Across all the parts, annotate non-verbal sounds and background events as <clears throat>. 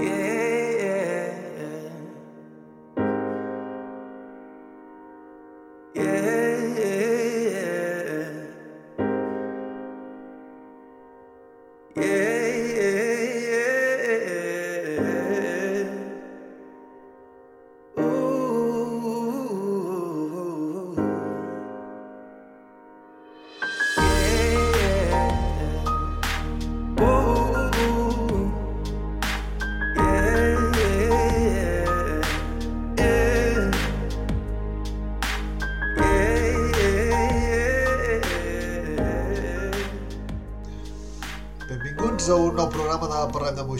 Yeah.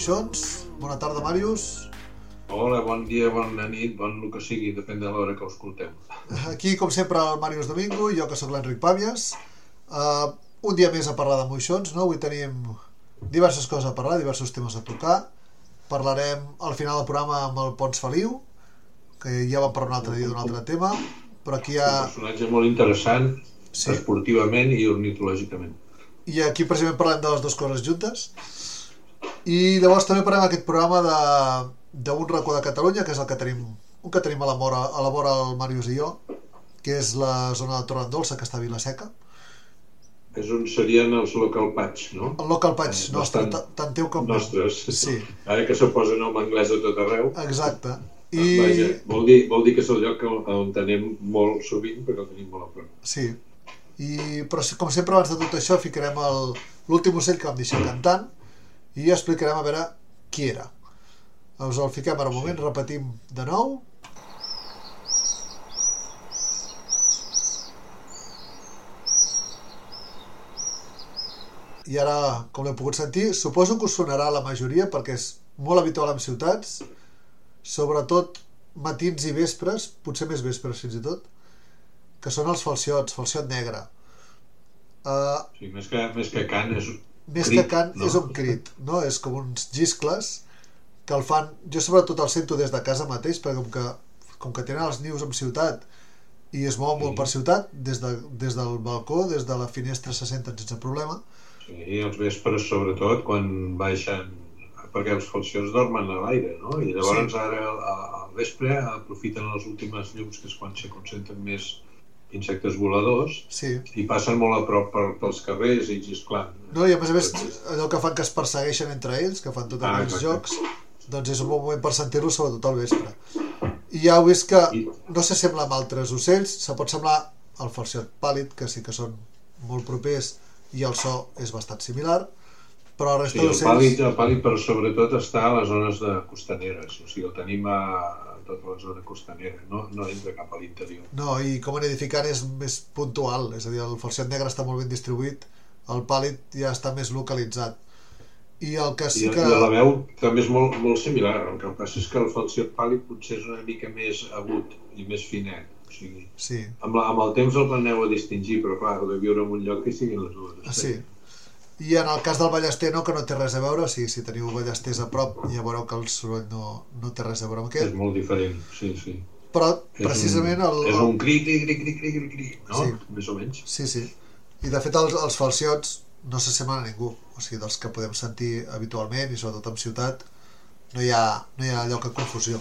Moixons. Bona tarda, Màrius. Hola, bon dia, bona nit, bon el que sigui, depèn de l'hora que ho escolteu. Aquí, com sempre, el Màrius Domingo, jo que sóc l'Enric Pàmies. Uh, un dia més a parlar de Moixons, no? Avui tenim diverses coses a parlar, diversos temes a tocar. Parlarem al final del programa amb el Pons Feliu, que ja vam parlar un altre dia d'un altre tema, però aquí hi ha... Un personatge molt interessant, Sí. sí. esportivament i ornitològicament. I aquí precisament parlem de les dues coses juntes. I llavors també parlem aquest programa de d'un racó de Catalunya, que és el que tenim, un que tenim a la vora, a la vora el Màrius i jo, que és la zona de Torrendolsa, que està a Vilaseca. És on serien els local patch, no? El local patch Eh, nostre, bastant ta- tant teu com. Nostres. Sí, Ara que se posa nom anglès a tot arreu. exacte. I... I... Vaja, vol, dir, vol dir que és el lloc on, tenim molt sovint, el tenim molt a prop. Sí. I, però com sempre abans de tot això ficarem l'últim ocell que vam deixar cantant i explicarem a veure qui era. Us el fiquem ara un moment, repetim de nou. I ara, com l'hem pogut sentir, suposo que us sonarà la majoria perquè és molt habitual en ciutats, sobretot matins i vespres, potser més vespres fins i tot, que són els falciots, falciot negre. Uh, Sí, més, que, més que cant és més crit, que cant no? és un crit, no? És com uns giscles que el fan... Jo sobretot el sento des de casa mateix, perquè com que, com que tenen els nius en ciutat i es mouen molt Sí. per ciutat, des, de, des del balcó, des de la finestra se senten sense problema. Sí, els vespres sobretot quan baixen perquè els falcions dormen a l'aire, no? I llavors Sí. ara al vespre aprofiten les últimes llums que és quan se concentren més insectes voladors Sí. i passen molt a prop per, pels carrers i xisclant. No, i a més a més, allò que fan que es persegueixen entre ells, que fan tots Ah, exacte. jocs, doncs és un bon moment per sentir-lo, sobretot al vespre. I ja heu vist que I- no s'assembla amb altres ocells, se pot semblar al falciot pàl·lid, que sí que són molt propers i el so és bastant similar, però la resta Sí, el d'ocells... pàl·lid, el pàl·lid per sobretot està a les zones de costaneres, o sigui, el tenim a, a tota la zona costanera, no, no entra cap a l'interior. No, i com a nidificant és més puntual, és a dir, el falciot negre està molt ben distribuït, el pàl·lid ja està més localitzat. I el que I, sí que... I la veu també és molt, molt similar, el que passa és que el falciot pàl·lid potser és una mica més agut i més finet, o sigui, Sí, amb, la, amb el temps el planeu a distingir, però clar, heu de viure en un lloc que siguin les dues. Ah, sí. I en el cas del ballester no, que no té res a veure, o sigui, si teniu ballesters a prop ja veureu que el soroll no, no té res a veure amb És aquest, molt diferent, sí, sí. però És precisament un, el, És un cri, cri, cri, cri, cri, cri, cri, no? Sí. Més o menys. Sí, sí. I de fet els, els falciots no s'assemblen a ningú, o sigui, dels que podem sentir habitualment i sobretot en ciutat no hi ha, no hi ha lloc a confusió.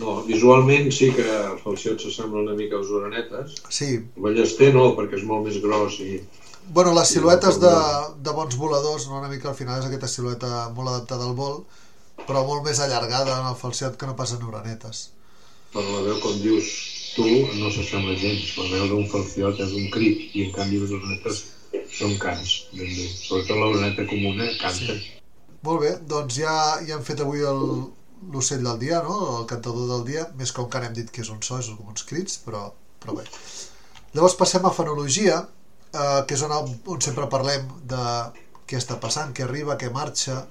No, visualment sí que els falciots s'assemblen una mica als orenetes. Sí, El ballester no, perquè és molt més gros i... bueno, les siluetes de, de bons voladors, no, una mica al final és aquesta silueta molt adaptada al vol, però molt més allargada en el falciot que no pas en orenetes. Per la veu, com dius tu, no s'assembla gens. La veu d'un falciot és un crit i en canvi les orenetes són cants, ben bé. Sobretot l'oreneta comuna canta. Sí. Molt bé, doncs ja, ja hem fet avui el, l'ocell del dia, no? el cantador del dia, més com que n'hem dit que és un so, és com uns crits, però, però bé. Llavors passem a fenologia, eh, que és on, on sempre parlem de què està passant, què arriba, què marxa,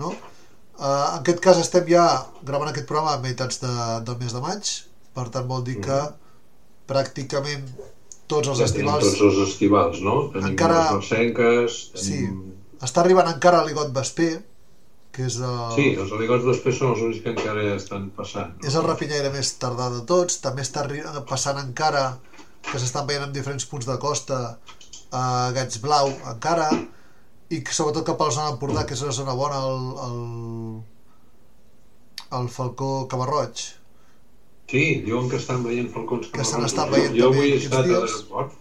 no? Eh, en aquest cas estem ja gravant aquest programa a meitats de, del mes de maig, per tant vol dir que pràcticament tots els Ja estivals... tots els estivals, no? Tenim Encara- les barcenques, tenim... Està arribant encara l'aligot vesper, que és el... Sí, els aligots d'espès són els únics que encara estan passant. No? És el rapinyaire més tardà de tots, també està passant encara, que s'estan veient en diferents punts de costa, a Gats Blau encara, i que sobretot cap a la zona d'Empordà, que és una zona bona, el, el, el falcó cabarroig. Sí, diuen que estan veient falcons Que se n'estan veient Jo també avui he estat a dies. l'aeroport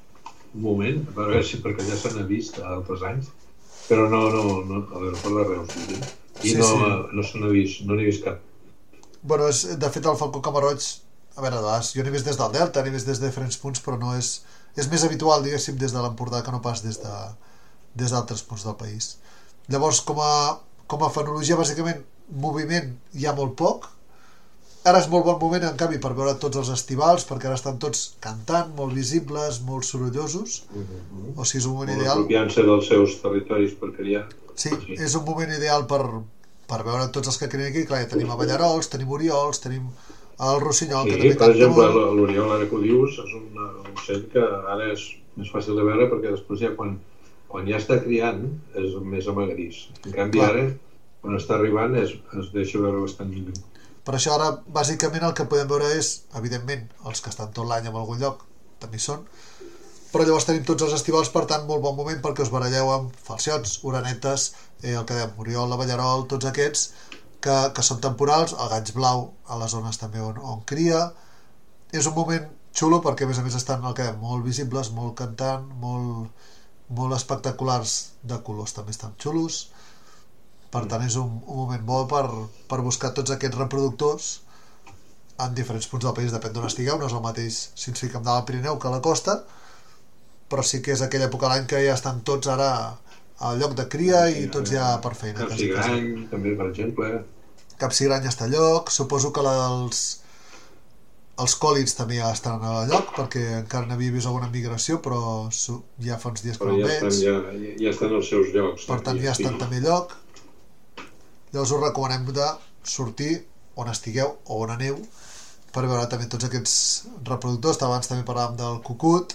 un moment, per veure si perquè ja se n'ha vist a altres anys, però no, no, no a l'aeroport de Reus, i Sí, no, sí. no se n'ha vist, no n'he vist cap. Bueno, és, de fet el falcó camarroig, a veure, jo n'he vist des del Delta, n'he vist des de diferents punts, però no és... És més habitual, diguéssim, des de l'Empordà que no pas des de des d'altres punts del país. Llavors, com a, com a fenologia, bàsicament, moviment hi ha molt poc. Ara és molt bon moment, en canvi, per veure tots els estivals, perquè ara estan tots cantant, molt visibles, molt sorollosos. O sigui, és un moment Molt ideal. apropiant-se dels seus territoris per criar. Sí, Sí. és un moment ideal per, per veure tots els que creen aquí. Clar, ja tenim a Ballarols, tenim Oriols, tenim el Rossinyol, que Sí, també per exemple, molt. l'Oriol, ara que ho dius, és un, un ocell que ara és més fàcil de veure perquè després ja quan, quan ja està criant és més amagadís. En canvi Clar. ara, quan està arribant, es, es deixa veure bastant millor. Per això ara, bàsicament, el que podem veure és, evidentment, els que estan tot l'any en algun lloc, també són, però llavors tenim tots els estivals, per tant, molt bon moment perquè us baralleu amb falciots, orenetes, eh, el que dèiem, Oriol, la Ballarol, tots aquests, que, que són temporals, el gaig blau a les zones també on, on cria. És un moment xulo perquè, a més a més, estan el que molt visibles, molt cantant, molt, molt espectaculars de colors, també estan xulos. Per tant, és un, un moment bo per, per buscar tots aquests reproductors en diferents punts del país, depèn d'on estigueu, no és el mateix si ens fiquem dalt al Pirineu que a la costa, però sí que és aquella època l'any que ja estan tots ara al lloc de cria i tots ja per feina. quasi, quasi. Capsigrany, també, per exemple. Capsigrany està a lloc, suposo que la dels els còlids també ja estan a lloc perquè encara n'havia vist alguna migració però su- ja fa uns dies que Però no ja el estan, veig ja, ja- ja estan als seus llocs. per tant ja estan també a lloc llavors us recomanem de sortir on estigueu o on aneu per veure també tots aquests reproductors abans també parlàvem del cucut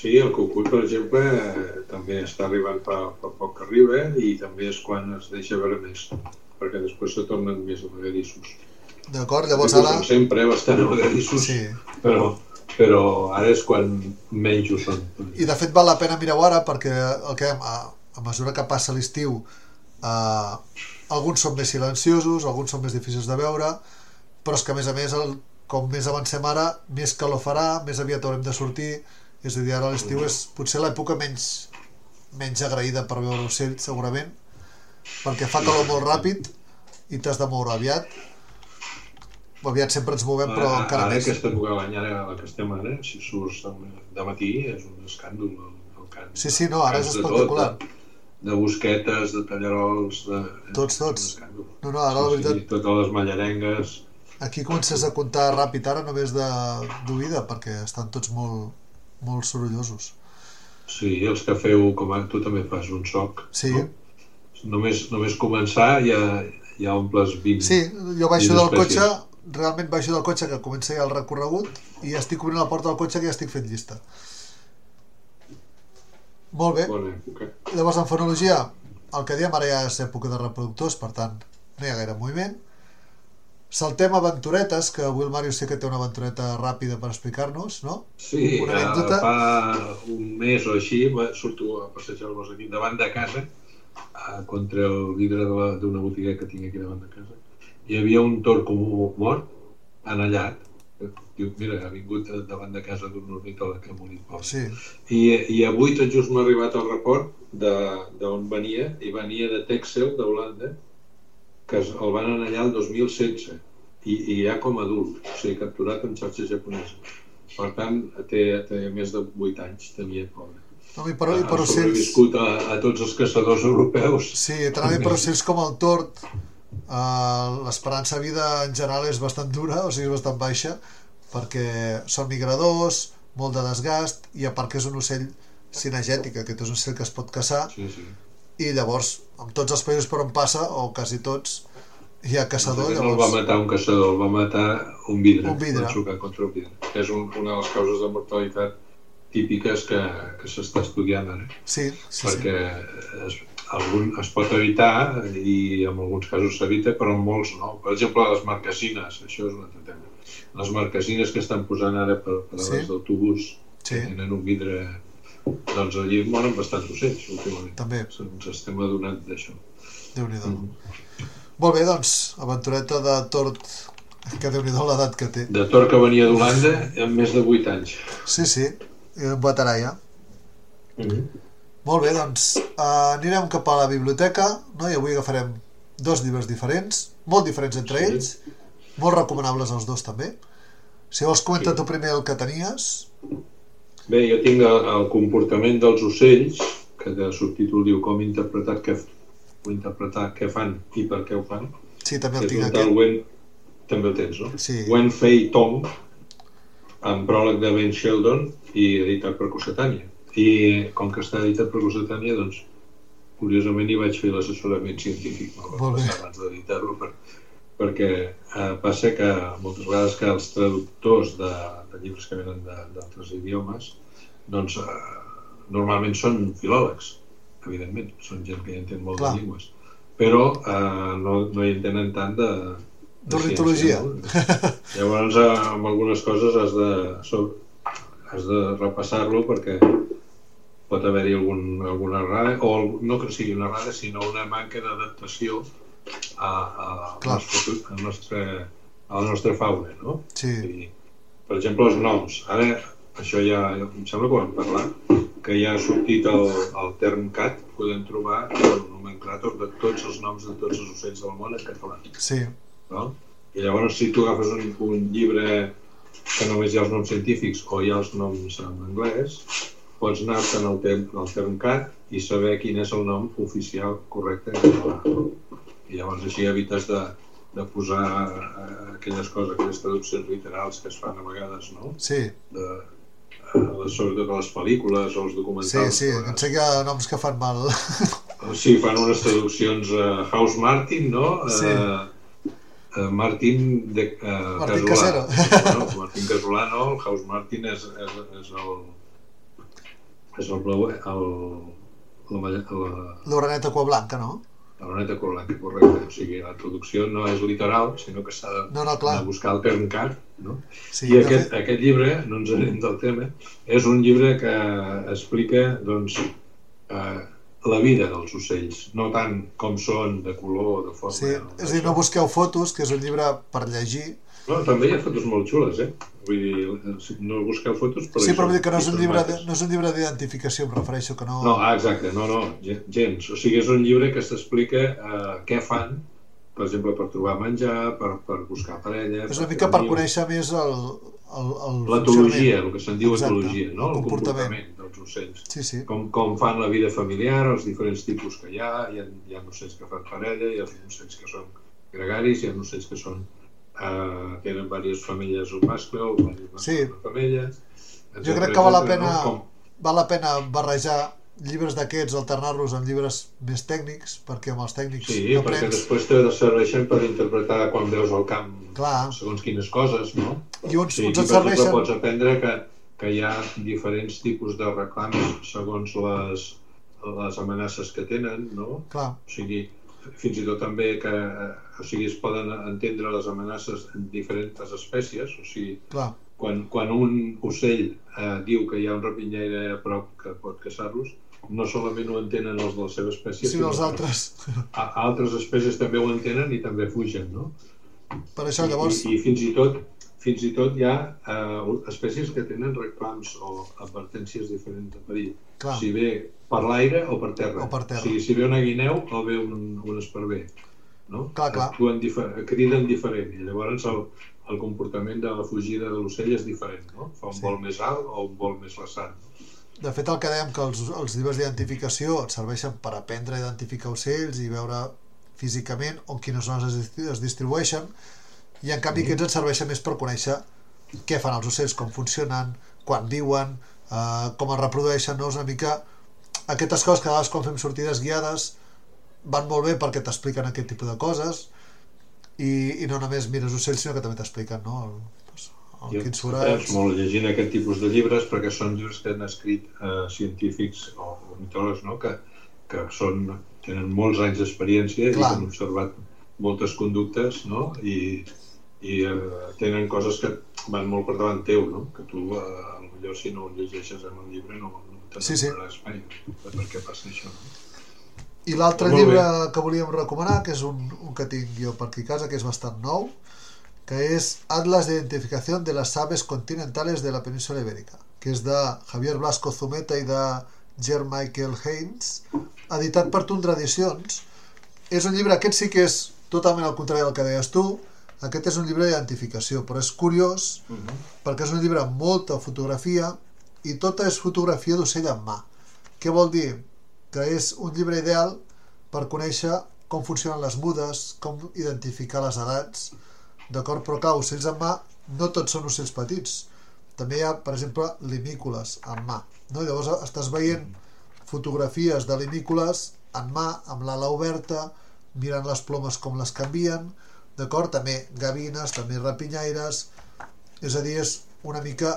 Sí, el cucut, per exemple, eh, també està arribant fa, fa poc que arriba i també és quan es deixa veure més, perquè després se tornen més amagadissos. d'acord? llavors Ara... Són sempre bastant amagadissos, sí. però, però ara és quan menys ho són. i de fet val la pena mirar ara perquè el que a, a mesura que passa l'estiu eh, alguns són més silenciosos alguns són més difícils de veure però és que a més a més el, com més avancem ara més calor farà, més aviat haurem de sortir és a dir, ara l'estiu és potser l'època menys menys agraïda per veure l'ocell segurament perquè fa calor molt ràpid i t'has de moure aviat aviat sempre ens movem però ara, encara ara més aquesta època de l'any, ara la que estem ara, si surts de matí és un escàndol el, el cant. sí, sí, no, ara és Cants de espectacular Tot, de, bosquetes, de tallarols, de... Tots, tots. no, no, ara la veritat sí, totes les mallarengues, Aquí comences a comptar ràpid ara només de d'oïda perquè estan tots molt, molt sorollosos. sí, els que feu, com a, tu també fas un soc, Sí, no? Només, només començar ja, ja omples 20. sí jo baixo del cotxe, realment baixo del cotxe que comença ja el recorregut i ja estic obrint la porta del cotxe que ja estic fent llista. Molt bé, Bona època. llavors en fonologia el que diem ara ja és època de reproductors, per tant no hi ha gaire moviment. Saltem aventuretes, que avui el Màrius sé que té una aventureta ràpida per explicar-nos, no? Sí, Una eh, anècdota? fa un mes o així surto a passejar-los aquí davant de casa eh, contra el vidre d'una botiga que tinc aquí davant de casa. Hi havia un tor comú mort, anellat. Diu, mira, ha vingut davant de casa d'un ornitòleg que ha morit pobre. Sí, I, I avui tot just m'ha arribat el report de- d'on venia, i venia de Texel, d'Holanda, que el van anellar el 2016, i, i ja com a adult, o sigui, capturat en xarxa japonesa. Per tant, té, té més de 8 anys, tenia pobre. no, i per, i per ha sobreviscut a, a tots els caçadors europeus. Sí, t'anava a dir per ocells com el tort, eh, l'esperança de vida en general és bastant dura, o sigui, és bastant baixa, perquè són migradors, molt de desgast, i a part que és un ocell cinegètic, aquest és un ocell que es pot caçar, Sí, sí. I llavors, en tots els països per on passa, o quasi tots, hi ha caçador, no el va llavors... matar un caçador, el va matar un vidre. Un vidre. Xocar contra un vidre. Que és un, una de les causes de mortalitat típiques que, que s'està estudiant ara. Sí, sí, perquè sí. es, algun, es pot evitar i en alguns casos s'evita, però en molts no. Per exemple, les marquesines, això és un altre tema. Les marquesines que estan posant ara per, per Sí. les d'autobús, Sí. tenen un vidre... Doncs allí moren bastants ocells, últimament. També. Ens estem adonant d'això. déu nhi Mm. Molt bé, doncs, aventureta de tort, que déu nhi l'edat que té. De Tor que venia d'Holanda amb més de 8 anys. Sí, sí, un veterà ja. Mm -hmm. Molt bé, doncs uh, anirem cap a la biblioteca, no? i avui agafarem dos llibres diferents, molt diferents entre Sí. ells, molt recomanables els dos també. Si vols comenta Sí. tu primer el que tenies. Bé, jo tinc el, el comportament dels ocells, que de subtítol diu com interpretar què, o interpretar què fan i per què ho fan. Sí, també el tinc aquest. Wen... També el tens, no? Sí. Wen Fei Tong, amb pròleg de Ben Sheldon i editat per Cossetània. I com que està editat per Cossetània, doncs, curiosament hi vaig fer l'assessorament científic, no? Molt bé. abans d'editar-lo, per, perquè eh, passa que moltes vegades que els traductors de, de llibres que venen de- d'altres idiomes, doncs eh, normalment són filòlegs, evidentment, són gent que entén molt Clar. de llengües, però eh, no, no hi entenen tant de, de ciència, no? <laughs> Llavors, eh, amb algunes coses has de, so- has de repassar-lo perquè pot haver-hi algun, alguna errada, o no que sigui una errada, sinó una manca d'adaptació a, a, Clar. nostre, al nostre, a la nostra fauna, no? Sí, I, per exemple, els noms. Ara, això ja, em sembla que ho vam parlar, que ja ha sortit el, el term cat, podem trobar el nomenclàtor de tots els noms de tots els ocells del món en català. sí, No? I llavors, si tu agafes un, un llibre que només hi ha els noms científics o hi ha els noms en anglès, pots anar-te'n al, term, al term cat i saber quin és el nom oficial correcte en català. I llavors així evites de, de posar eh, aquelles coses, aquelles traduccions literals que es fan a vegades, no? sí, De, sobretot a les pel·lícules o els sí, documentals. sí, vegades- em sé que hi ha noms que fan mal. Sí, fan unes traduccions a House Martin, no? Sí. Eh, Martin de eh, Martín Casolà. Casero. No, Martín Casolà no, el House Martin és, és, és el és el blau, el, la, la, L'oreneta cua blanca, no? la loneta correcta, correcte. O sigui, la traducció no és literal, sinó que s'ha de, No, no, clar. de buscar el term cat, no? Sí, I aquest, fet- aquest llibre, no ens anem del tema, és un llibre que explica doncs, eh, la vida dels ocells, no tant com són, de color, de forma... Sí, és a dir, no busqueu fotos, que és un llibre per llegir. No, també hi ha fotos molt xules, eh? Vull dir, no busqueu fotos, però... Sí, però vull dir que no és un llibre, de, no és un llibre d'identificació, em refereixo que no... No, ah, exacte, no, no, gen- gens. O sigui, és un llibre que s'explica eh, què fan, per exemple, per trobar menjar, per, per buscar parella... és una mica per conèixer més el, el, el L'etologia, el que se'n diu Exacte, etologia, no? el El comportament. comportament dels ocells. Sí, sí, Com, com fan la vida familiar, els diferents tipus que hi ha, hi ha, hi ha ocells que fan parella, hi ha ocells que són gregaris, hi ha ocells que són eh, tenen diverses famílies un mascle o diverses Sí. una femella. Jo crec que val la pena, no? Com, val la pena barrejar llibres d'aquests, alternar-los amb llibres més tècnics, perquè amb els tècnics sí, perquè aprens... després te serveixen per interpretar quan veus al camp Clar. segons quines coses, no? I uns, Sí, uns i et serveixen... pots aprendre que, que hi ha diferents tipus de reclams segons les, les amenaces que tenen, no? Clar, O sigui, fins i tot també que o sigui, es poden entendre les amenaces en diferents espècies, o sigui, clar, quan, quan un ocell eh, diu que hi ha un rapinyaire a prop que pot caçar-los, no solament ho entenen els de la seva espècie, si no els altres. a, altres espècies també ho entenen i també fugen, no? Per això llavors... I, i fins i tot fins i tot hi ha eh, espècies que tenen reclams o advertències diferents de perill. Clar. Si ve per l'aire o per terra. O per terra. O sigui, si ve una guineu o ve un, un esparver. No? Clar, clar. Actuen difer criden diferent i llavors el, el comportament de la fugida de l'ocell és diferent. No? Fa un Sí. vol més alt o un vol més vessant. De fet, el que dèiem que els, els llibres d'identificació et serveixen per aprendre a identificar ocells i veure físicament on quines zones es, es distribueixen i en canvi aquests et serveixen més per conèixer què fan els ocells, com funcionen, quan viuen, eh, com es reprodueixen, no? És una mica aquestes coses que a vegades quan fem sortides guiades van molt bé perquè t'expliquen aquest tipus de coses i, i no només mires ocells sinó que també t'expliquen no? el, Jo quins forats molt llegint aquest tipus de llibres perquè són llibres que han escrit eh, científics o ornitòlegs no? que, que són, tenen molts anys d'experiència i han observat moltes conductes no? i, i eh, tenen coses que van molt per davant teu, no? que tu eh, potser si no ho llegeixes en un llibre no, no Sí, sí. t'adonaràs mai per què passa això. No? I l'altre llibre bé. que volíem recomanar, que és un, un que tinc jo per aquí a casa, que és bastant nou, que és Atlas de Identificació de les Aves Continentales de la Península Ibèrica, que és de Javier Blasco Zumeta i de Ger Michael Haynes, editat per Tundra Edicions. És un llibre, aquest sí que és totalment al contrari del que deies tu, aquest és un llibre d'identificació, però és curiós perquè és un llibre amb molta fotografia i tota és fotografia d'ocell en mà. Què vol dir? Que és un llibre ideal per conèixer com funcionen les mudes, com identificar les edats, d'acord? Però clar, ocells en mà no tots són ocells petits. També hi ha, per exemple, limícoles en mà. No? Llavors estàs veient fotografies de limícoles en mà, amb l'ala oberta, mirant les plomes com les canvien, d'acord? També gavines, també rapinyaires, és a dir, és una mica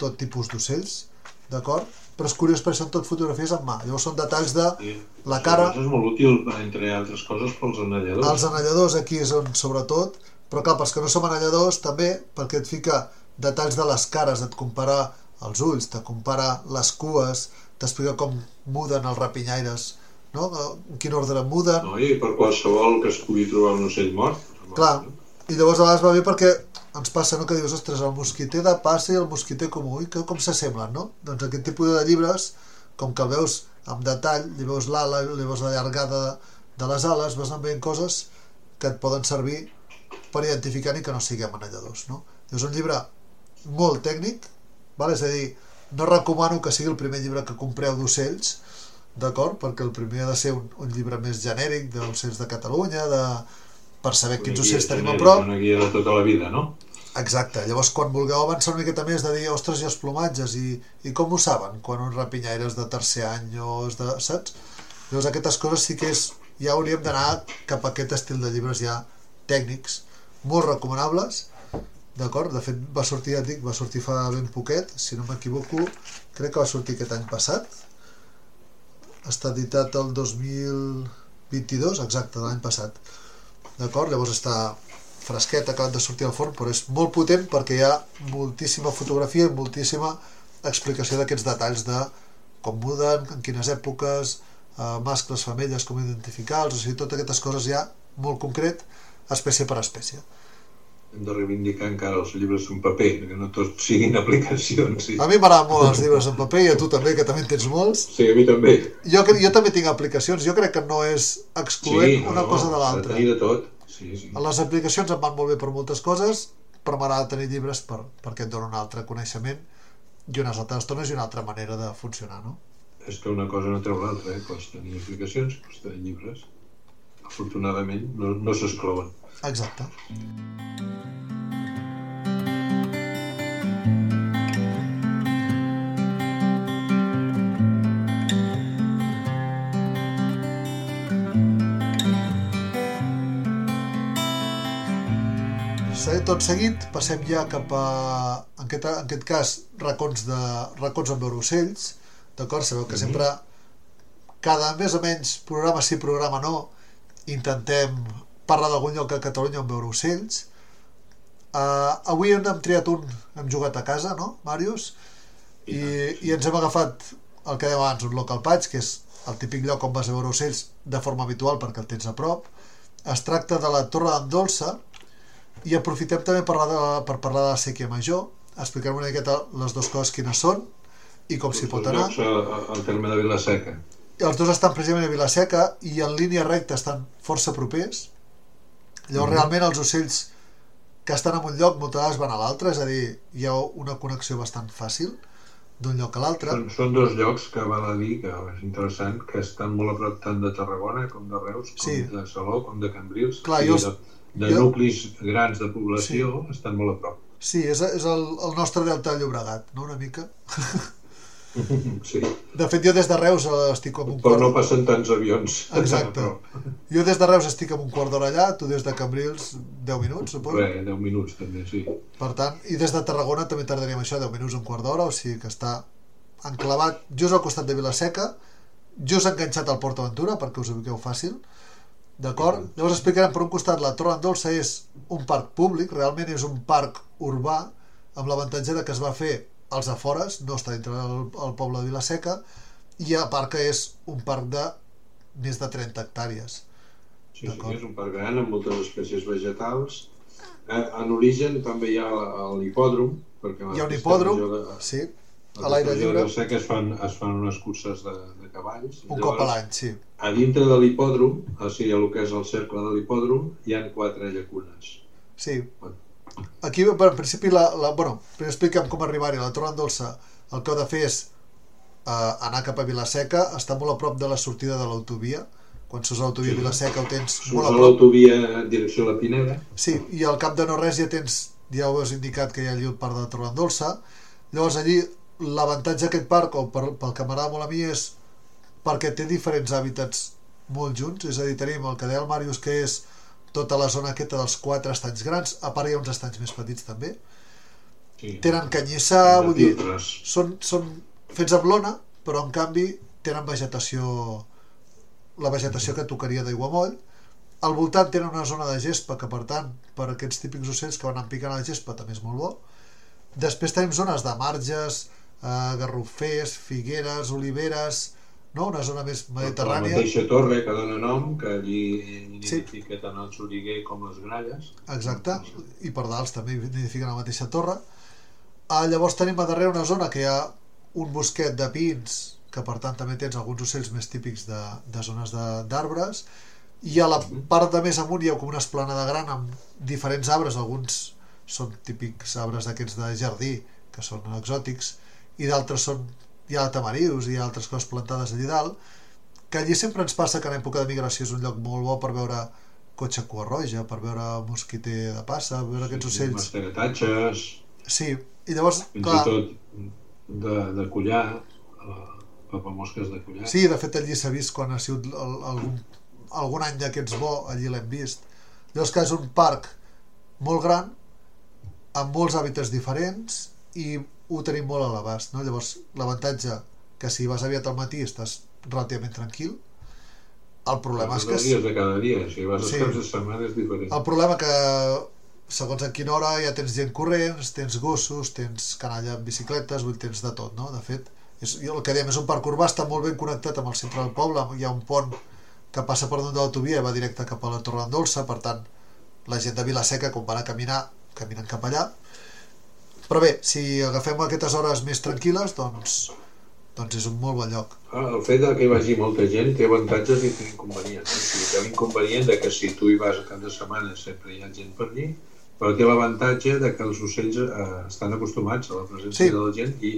tot tipus d'ocells, d'acord? Però és curiós perquè són tot fotografies en mà. Llavors són detalls de Sí. La cara- Això és molt útil, entre altres coses, pels anelladors. els anelladors, aquí és on sobretot, però clar, pels que no som anelladors també, perquè et fica detalls de les cares, et compara els ulls, te compara les cues, t'explica com muden els rapinyaires, no? en quin ordre muden, No? I per qualsevol que es pugui trobar un ocell mort. Clar, i llavors a vegades va bé perquè ens passa no, que dius, ostres, el mosquiter de passa i el mosquiter comú, i que, com s'assemblen, no? Doncs aquest tipus de llibres, com que el veus amb detall, li veus l'ala, li veus la llargada de, de les ales, vas anar veient coses que et poden servir per identificar ni que no siguem anelladors, no? És un llibre molt tècnic, vale? és a dir, no recomano que sigui el primer llibre que compreu d'ocells, d'acord? Perquè el primer ha de ser un, un llibre més genèric d'ocells de Catalunya, de, per saber quins ocells tenim a prop. Una guia de tota la vida, no? Exacte, llavors quan vulgueu avançar una miqueta més de dir, ostres, i els plomatges, i, i com ho saben quan un rapinyaire és de tercer any o és de... saps? Llavors aquestes coses sí que és, ja hauríem d'anar cap a aquest estil de llibres ja tècnics, molt recomanables, d'acord? De fet va sortir, ja dic, va sortir fa ben poquet, si no m'equivoco, crec que va sortir aquest any passat, està editat el 2022, exacte, l'any passat, d'acord? Llavors està fresquet, acabat de sortir al forn, però és molt potent perquè hi ha moltíssima fotografia i moltíssima explicació d'aquests detalls de com muden, en quines èpoques, eh, mascles, femelles, com identificar-los, o sigui, totes aquestes coses ja molt concret, espècie per espècie. Hem de reivindicar encara els llibres en paper, que no tots siguin <laughs> aplicacions. Sí, A mi m'agraden molt els llibres en paper i a tu també, que també en tens molts. sí a mi també. Jo, jo també tinc aplicacions, jo crec que no és excloent una cosa de l'altra. tenir de tot. Sí, sí. Les aplicacions em van molt bé per moltes coses, però m'agrada tenir llibres per, perquè et donen un altre coneixement i unes altres estones i una altra manera de funcionar, no? És que una cosa no treu l'altra, eh? Pots tenir aplicacions, pots tenir llibres. Afortunadament no, no s'exclouen. Exacte. Tot seguit passem ja cap a, en aquest, en aquest cas, racons, de, racons amb veure ocells, d'acord? Sabeu que sempre, cada més o menys programa sí, programa no, intentem parlar d'algun lloc a Catalunya on veure ocells. Uh, avui en hem triat un, hem jugat a casa, no, Màrius? I, i ens hem agafat el que dèiem abans, un local patch, que és el típic lloc on vas a veure ocells de forma habitual perquè el tens a prop. Es tracta de la Torre d'en Dolça i aprofitem també per parlar de, per parlar de la sèquia major, explicar una miqueta les dues coses quines són i com s'hi pot anar. llocs a- al terme de Vilaseca. Els dos estan precisament a Vilaseca i en línia recta estan força propers. Llavors, Mhm. realment, els ocells que estan en un lloc moltes vegades van a l'altre, és a dir, hi ha una connexió bastant fàcil d'un lloc a l'altre. Són, són dos llocs que val a dir que és interessant, que estan molt a prop tant de Tarragona com de Reus, com Sí. de Salou, com de Cambrils. Clar, jo- de, de jo- nuclis grans de població estan molt a prop. Sí, és, és el, el nostre delta del Llobregat, no?, una mica. <laughs> <laughs> Sí. De fet, jo des de Reus eh, estic amb un Però quart... no passen tants avions. Exacte. Jo des de Reus estic amb un quart d'hora allà, tu des de Cambrils 10 minuts, suposo. Res, 10 minuts també, sí. Per tant, i des de Tarragona també tardaríem això 10 minuts, un quart d'hora, o sigui que està enclavat just al costat de Vilaseca, just enganxat al Port Aventura, perquè us ubiqueu fàcil, d'acord? Llavors explicarem per un costat la Torre Dolça és un parc públic, realment és un parc urbà, amb l'avantatge de que es va fer als afores, no està dintre del el poble de Vilaseca, i a part que és un parc de més de 30 hectàrees. Sí, sí, és un parc gran amb moltes espècies vegetals. Eh, en origen també hi ha l'hipòdrom, perquè Hi ha un hipòdrom, de- sí, a l'aire lliure, de Sec es fan, es fan unes curses de, de cavalls. un cop a l'any, sí. A dintre de l'hipòdrom, o sigui, el que és el cercle de l'hipòdrom, hi han quatre llacunes. Sí. Bueno. Aquí, per- en principi, la, la, bueno, primer expliquem com arribar-hi. La Torre Dolça, el que heu de fer és eh, anar cap a Vilaseca, està molt a prop de la sortida de l'autovia. Quan surts a l'autovia Sí. Vilaseca ho tens Surts molt a prop. l'autovia direcció a la Pineda. Sí, i al cap de no res ja tens, ja ho has indicat que hi ha allí el parc de Torrendolça. Llavors allí l'avantatge d'aquest parc, o per, pel que m'agrada molt a mi, és perquè té diferents hàbitats molt junts, és a dir, tenim el que deia el Màrius, que és tota la zona aquesta dels quatre estanys grans, a part hi ha uns estanys més petits també. Sí. Tenen canyissar, vull dir, són, són fets amb lona, però en canvi tenen vegetació, la vegetació que tocaria d'aiguamoll. Al voltant tenen una zona de gespa que, per tant, per aquests típics ocells que van en picant a la gespa també és molt bo. Després tenim zones de marges, eh, garrofers, figueres, oliveres, no? una zona més La mediterrània. mateixa torre que dona nom, que allí Sí. nidifica tant el xoriguer com les gralles. Exacte, i per dalt també nidifiquen a la mateixa torre. Ah, llavors tenim a darrere una zona que hi ha un bosquet de pins, que per tant també tens alguns ocells més típics de, de zones de- d'arbres, i a la part de més amunt hi ha com una esplanada gran amb diferents arbres, alguns són típics arbres d'aquests de jardí, que són exòtics, i d'altres són hi ha tamarius i hi ha altres coses plantades allí dalt, que allí sempre ens passa que en època de migració és un lloc molt bo per veure cotxe cua roja, per veure mosquiter de passa, veure aquests ocells. Mastegatatges, Sí, i llavors, fins clar, i tot de, de collar, eh, papamosques de collar. sí, de fet allí s'ha vist quan ha sigut el, algun, algun any d'aquests bo, allí l'hem vist. Llavors que és un parc molt gran, amb molts hàbitats diferents i ho tenim molt a l'abast, no? Llavors, l'avantatge que si vas aviat al matí estàs relativament tranquil, el problema és que... Dies de cada dia, si vas Sí. caps de setmana és diferent. El problema que segons a quina hora ja tens gent corrents, tens gossos, tens canalla amb bicicletes, vull tens de tot, no? De fet, és, jo el que dèiem és un parc urbà, està molt ben connectat amb el centre del poble, hi ha un pont que passa per damunt de l'autovia i va directe cap a la Torre d'Andolça, per tant, la gent de Vilaseca, quan van a caminar, caminen cap allà. Però bé, si agafem aquestes hores més tranquil·les, doncs, doncs és un molt bon lloc. Ah, el fet de que hi vagi molta gent té avantatges i té inconvenients. O sigui, té l'inconvenient de que si tu hi vas a cap de setmana sempre hi ha gent per allí, però té l'avantatge de que els ocells eh, estan acostumats a la presència Sí. de la gent i,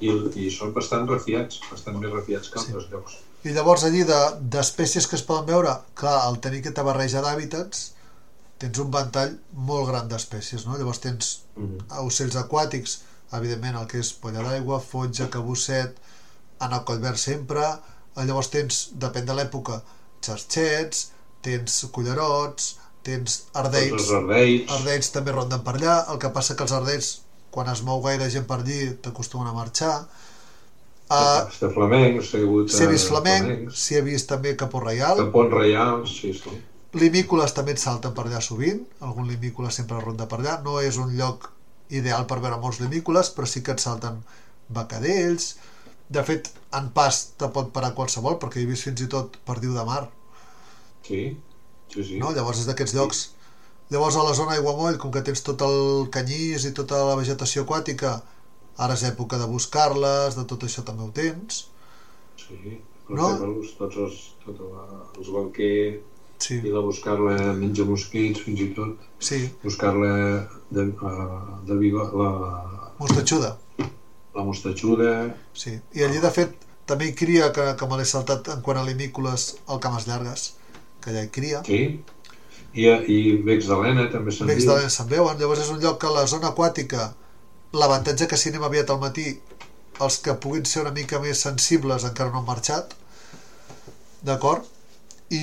i, i són bastant refiats, bastant més refiats que Sí. altres llocs. I llavors allí de- d'espècies que es poden veure, clar, al tenir aquesta barreja d'hàbitats, tens un ventall molt gran d'espècies, no? Llavors tens Mm ocells aquàtics, evidentment el que és polla d'aigua, fotja, cabusset, anar collverd sempre, eh, llavors tens, depèn de l'època, xarxets, tens cullerots, tens Tots ardells, els ardells, ardells també ronden per allà, el que passa que els ardells, quan es mou gaire gent per allí, t'acostumen a marxar. Uh, flamencs, hagut S'hi ha vist flamenc, s'hi ha vist també capó reial, capons reials, sí, sí. Limícoles també et salten per allà sovint, algun limícola sempre ronda per allà, no és un lloc ideal per veure molts limícoles, però sí que et salten becadells, de fet, en pas te pot parar qualsevol, perquè he vist fins i tot perdiu de mar, Sí, sí, sí. no? llavors és d'aquests llocs. Llavors a la zona Aiguamoll, com que tens tot el canyís i tota la vegetació aquàtica, ara és època de buscar-les, de tot això també ho tens. Sí, No? no? tots els, tot la, els balquer Sí, i la buscar-la menja mosquits, fins i tot sí, buscar-la de, uh, de viva, la, mostatxuda. la mostatxuda, Sí, i allí de fet també hi cria, que, que me l'he saltat en quant a limícoles, el cames llargues, que allà hi cria. sí, i, i becs d'Helena també se'n Becs diu. de l'Ena se'n veuen, llavors és un lloc que la zona aquàtica, l'avantatge que si anem aviat al matí, els que puguin ser una mica més sensibles encara no han marxat, d'acord? I,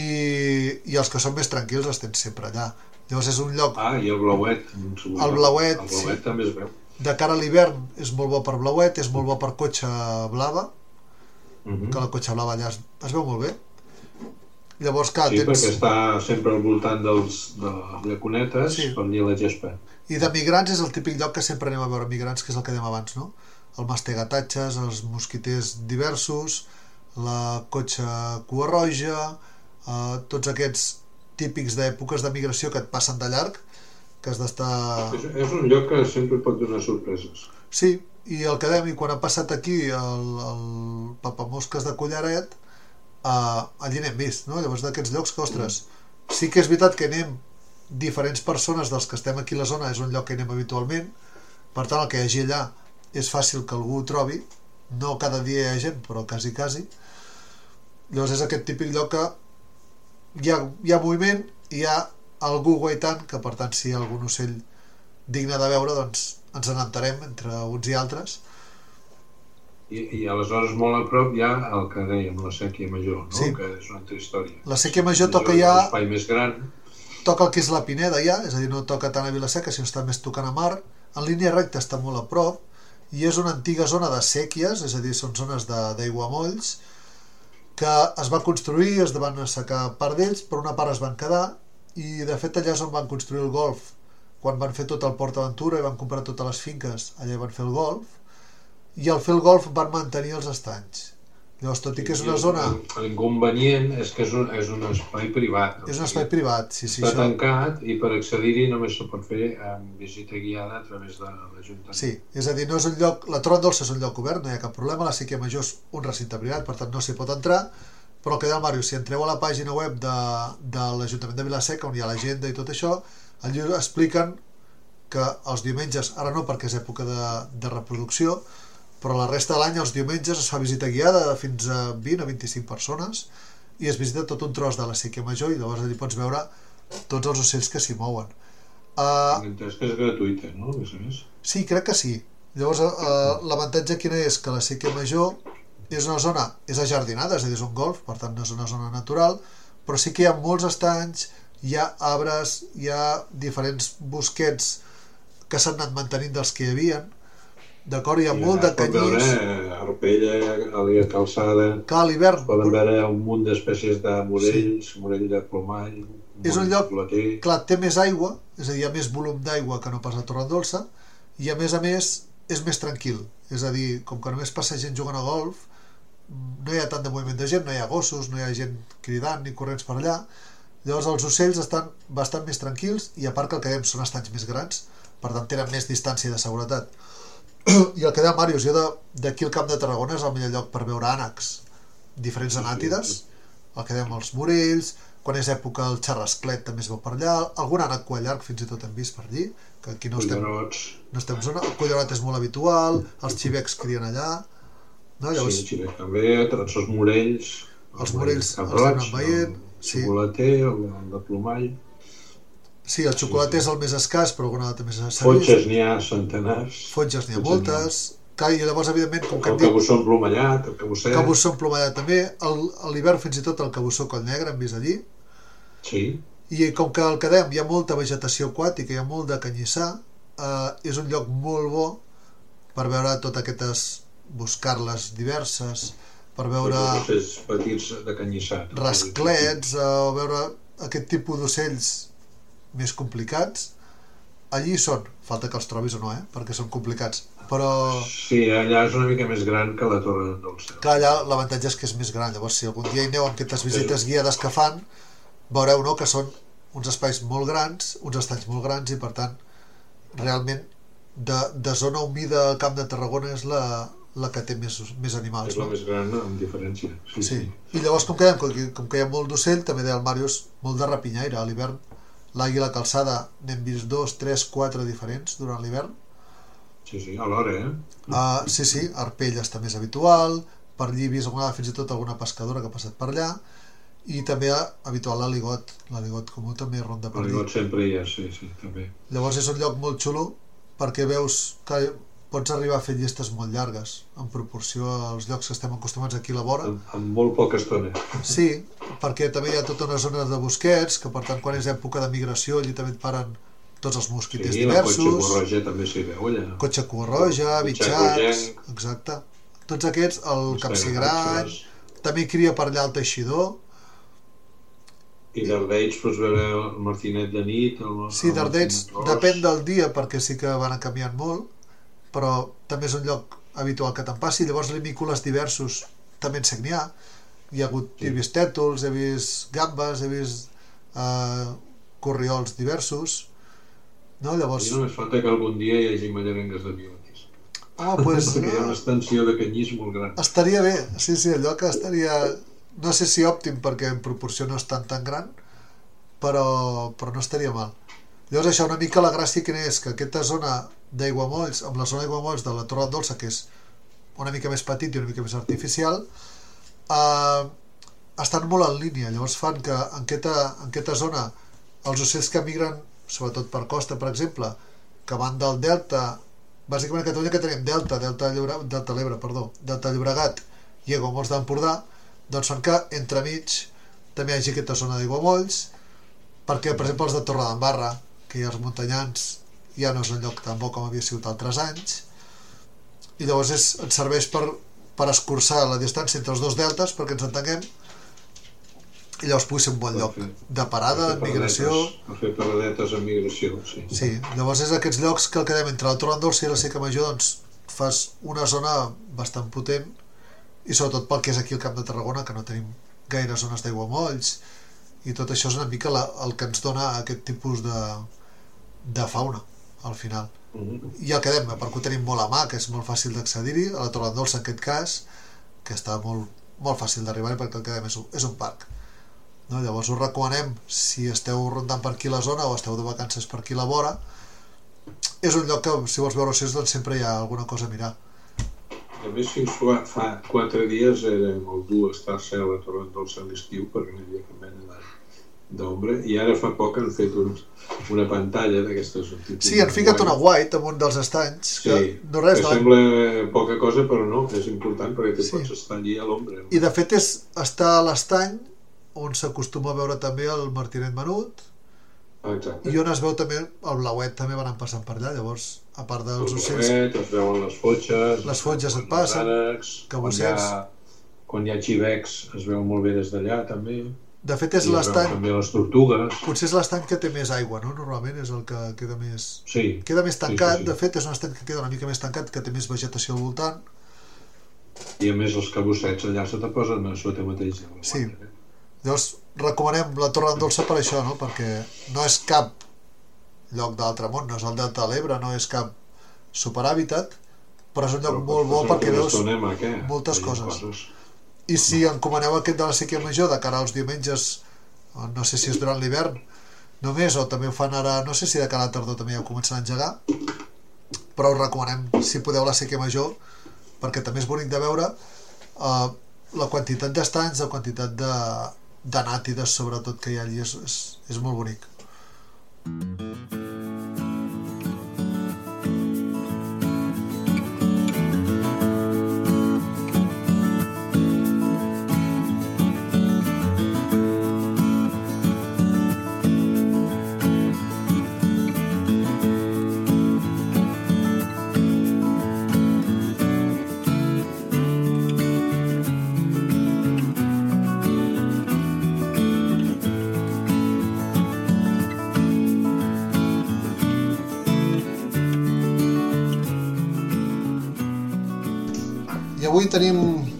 I els que són més tranquils els tens sempre allà. Llavors és un lloc, Ah, i el blauet. El blauet, El blauet sí. també es veu. de cara a l'hivern, és molt bo per blauet, és molt bo per cotxe blava, Uh -huh. que la cotxe blava allà es, es veu molt bé. Llavors, clar, Sí, tens... perquè està sempre al voltant dels, de les llacunetes Sí. per allà la gespa. I de migrants és el típic lloc que sempre anem a veure migrants, que és el que dèiem abans, no? El mastegatatges, els mosquiters diversos, la cotxa cua roja, eh, tots aquests típics d'èpoques de migració que et passen de llarg, que has d'estar... És, és un lloc que sempre pot donar sorpreses. Sí, i el Cademi, quan ha passat aquí el, el papamosques de Collaret, eh, allí n'hem vist, no? Llavors d'aquests llocs que, ostres, sí que és veritat que anem diferents persones dels que estem aquí a la zona, és un lloc que anem habitualment, per tant el que hi hagi allà és fàcil que algú ho trobi, no cada dia hi ha gent, però quasi, quasi. Llavors és aquest típic lloc que hi ha, hi ha moviment i hi ha algú guaitant, que per tant si hi ha algun ocell digne de veure, doncs ens n'entarem entre uns i altres. I, I aleshores molt a prop hi ha el que dèiem, la sèquia major, no? Sí. que és una altra història. La sèquia major toca és ja, un espai més gran, toca el que és la Pineda ja, és a dir, no toca tant a Vilaseca, sinó està més tocant a mar. En línia recta està molt a prop i és una antiga zona de sèquies, és a dir, són zones de- d'aiguamolls, que es va construir, es van assecar part d'ells, però una part es van quedar i de fet allà és on van construir el golf. Quan van fer tot el Port Aventura i van comprar totes les finques, allà hi van fer el golf i al fer el golf van mantenir els estanys llavors tot i que és una zona L'inconvenient és que és un, és un espai privat. és un espai privat sí, sí, Està això, tancat i per accedir-hi només se pot fer amb visita guiada a través de l'Ajuntament. sí, és a dir, no és un lloc la Tron Dolça és un lloc obert, no hi ha cap problema la Sèquia Major és un recinte privat, per tant no s'hi pot entrar però que deia el Màrius, si entreu a la pàgina web de, de l'Ajuntament de Vilaseca on hi ha l'agenda i tot això, allà expliquen que els diumenges, ara no perquè és època de, de reproducció, però la resta de l'any els diumenges es fa visita guiada de fins a 20 o 25 persones i es visita tot un tros de la Sèquia Major i llavors allà pots veure tots els ocells que s'hi mouen. Uh, Tinc entès que és gratuïta, no? A més a més. Sí, crec que sí. Llavors, eh, l'avantatge quina és? Que la Sèquia Major és una zona, és ajardinada, és a dir, és un golf, per tant no és una zona natural, però sí que hi ha molts estanys, hi ha arbres, hi ha diferents bosquets que s'han anat mantenint dels que hi havia, d'acord? Hi ha I molt de pot veure canyís, eh, arpella, àlia calçada, que a l'hivern poden veure un munt d'espècies de morells, morell de plomall, És un lloc- Plater. clar, té més aigua, és a dir, hi ha més volum d'aigua que no pas a Torrendolça, i a més a més és més tranquil, és a dir, com que només passa gent jugant a golf, no hi ha tant de moviment de gent, no hi ha gossos, no hi ha gent cridant ni corrents per allà, llavors els ocells estan bastant més tranquils i a part que el que dèiem són estanys més grans, per tant tenen més distància de seguretat. <clears throat> I el que deia Màrius, jo de- d'aquí al Camp de Tarragona és el millor lloc per veure ànecs, diferents anàtides, sí. el que dèiem els morells, quan és època el xarrasclet també es veu per allà, algun ànec llarg fins i tot hem vist per allí, que aquí no estem, no estem zona, el collonat és molt habitual, els xivecs crien allà, no? Llavors, sí, xivet també, els morells, Els morells els roig, anem veient, el sí. xocolater, el, el de plomall, sí, el xocolat sí. és el més escàs, però alguna altra més s'ha vist. fotges n'hi ha centenars, Fotges n'hi ha moltes, clar, i llavors, evidentment, com que el cabussó emplomallat, el cabusset, cabussó emplomallat també, a l'hivern fins i tot el cabussó coll negre hem vist allí, sí, i com que el que dèiem hi ha molta vegetació aquàtica, hi ha molt de canyissar, eh, és un lloc molt bo per veure totes aquestes buscar-les diverses, per veure els ocells petits de canyissat. rasclets, eh, o veure aquest tipus d'ocells més complicats. Allí hi són, falta que els trobis o no, eh? perquè són complicats. Però, Sí, allà és una mica més gran que la Torre d'en Dolce. clar, allà l'avantatge és que és més gran. Llavors, si algun dia hi aneu amb aquestes visites guiades que fan, veureu no, que són uns espais molt grans, uns estanys molt grans, i per tant, realment, de, de zona humida al Camp de Tarragona és la, la que té més, més animals. És la no? més gran amb diferència. Sí, Sí. I llavors, com que, com, que, com que hi ha molt d'ocell, també deia el Màrius, molt de rapinyaire. A l'hivern, l'àguila calçada, n'hem vist dos, tres, quatre diferents durant l'hivern. sí, sí, alhora, eh? Uh, sí, sí, arpelles també és habitual, per allí he vist alguna fins i tot alguna pescadora que ha passat per allà, i també habitual l'aligot, l'aligot comú també ronda per El allí. got sempre hi és, sí, sí, també. Llavors és un lloc molt xulo perquè veus que pots arribar a fer llistes molt llargues en proporció als llocs que estem acostumats aquí a la vora. Amb, amb molt poca estona. Sí, perquè també hi ha tota una zona de bosquets, que per tant quan és època de migració allí també et paren tots els mosquiters Sí, cotxe diversos, borroja també s'hi veu allà. cotxe cua roja, Bitxac bitxacs, exacte. Tots aquests, el capsigrany, també cria per allà el teixidor, I d'Ardeix pots veure el Martinet de nit, el, sí, ros. depèn del dia perquè sí que van canviant molt, però també és un lloc habitual que te'n passi, llavors limícoles diversos també en ha. Hi ha hagut, sí. he vist tètols, he vist gambes, he vist eh, corriols diversos. No? Llavors... I només falta que algun dia hi hagi mallarengues de biotis. Home, pues, <laughs> Perquè hi ha una extensió de canyís molt gran. Estaria bé, sí, sí, allò que estaria... No sé si òptim perquè en proporció no és tan tan gran, però, però no estaria mal. Llavors això, una mica la gràcia quina és que aquesta zona d'aiguamolls, amb la zona d'aiguamolls de la Torre Dolça, que és una mica més petit i una mica més artificial, eh, estan molt en línia, llavors fan que en aquesta, en aquesta zona els ocells que migren, sobretot per costa, per exemple, que van del delta, bàsicament a Catalunya que tenim delta, delta, Llobre, delta l'Ebre, perdó, delta Llobregat i aiguamolls d'Empordà, doncs fan que entremig també hi hagi aquesta zona d'aiguamolls, perquè, per exemple, els de Torre d'Embarra, que els muntanyans, ja no és un lloc tan bo com havia sigut altres anys, i llavors és, ens serveix per, per escurçar la distància entre els dos deltes, perquè ens entenguem, i llavors pugui ser un bon lloc de parada, de migració... A fer paradetes en migració, sí. Sí, llavors és aquests llocs que el que dèiem entre Torre d'Andorça i la Seca Major, doncs fas una zona bastant potent i sobretot pel que és aquí al Camp de Tarragona, que no tenim gaire zones d'aigua molls i tot això és una mica la, el que ens dona aquest tipus de, de fauna al final. Mm -hmm. I el que dèiem, perquè ho tenim molt a mà, que és molt fàcil d'accedir-hi, a la Torre d'Andorça en aquest cas, que està molt, molt fàcil d'arribar-hi perquè el que dèiem és un, és un parc. No? Llavors us recomanem, si esteu rondant per aquí la zona o esteu de vacances per aquí la vora, és un lloc que si vols veure ocells doncs sempre hi ha alguna cosa a mirar. A més, fins fa, fa quatre dies era molt dur estar-se a la Torre Dolça a l'estiu perquè no hi havia cap mena d'ombra i ara fa poc han fet un, una pantalla d'aquestes Sí, han ficat una white amb un dels estanys que sí, no res, que no? sembla poca cosa però no, és important perquè tu Sí. pots estar allí a l'ombra. I de fet és estar a l'estany on s'acostuma a veure també el martinet menut exacte. I on es veu també el blauet també van passant per allà. Llavors a part dels el ocells es veuen les fotxes Les fotges et passen, ànecs, quan, hi ha, quan hi ha xivecs es veu molt bé des d'allà també de fet és l'estany també les tortugues potser és l'estany que té més aigua no? normalment és el que queda més sí, queda més tancat, sí, sí. de fet és un estany que queda una mica més tancat que té més vegetació al voltant i a més els cabussets allà se te posen a sota mateix la Sí. guarda, eh? Llavors recomanem la Torre d'Andolça per això, no? perquè no és cap lloc d'altre món, no és el Delta de l'Ebre, no és cap superhàbitat, però és un lloc Però molt bo perquè veus... moltes Veient coses. I si encomaneu aquest de la sèquia major de cara als diumenges, no sé si és durant l'hivern només, o també ho fan ara, no sé si de cara a tardor també ja ho comencen a engegar, però us recomanem, si podeu, la sèquia major, perquè també és bonic de veure eh, la quantitat d'estanys, la quantitat de, de nàtides, sobretot, que hi ha allí, és, és, és molt bonic. I avui tenim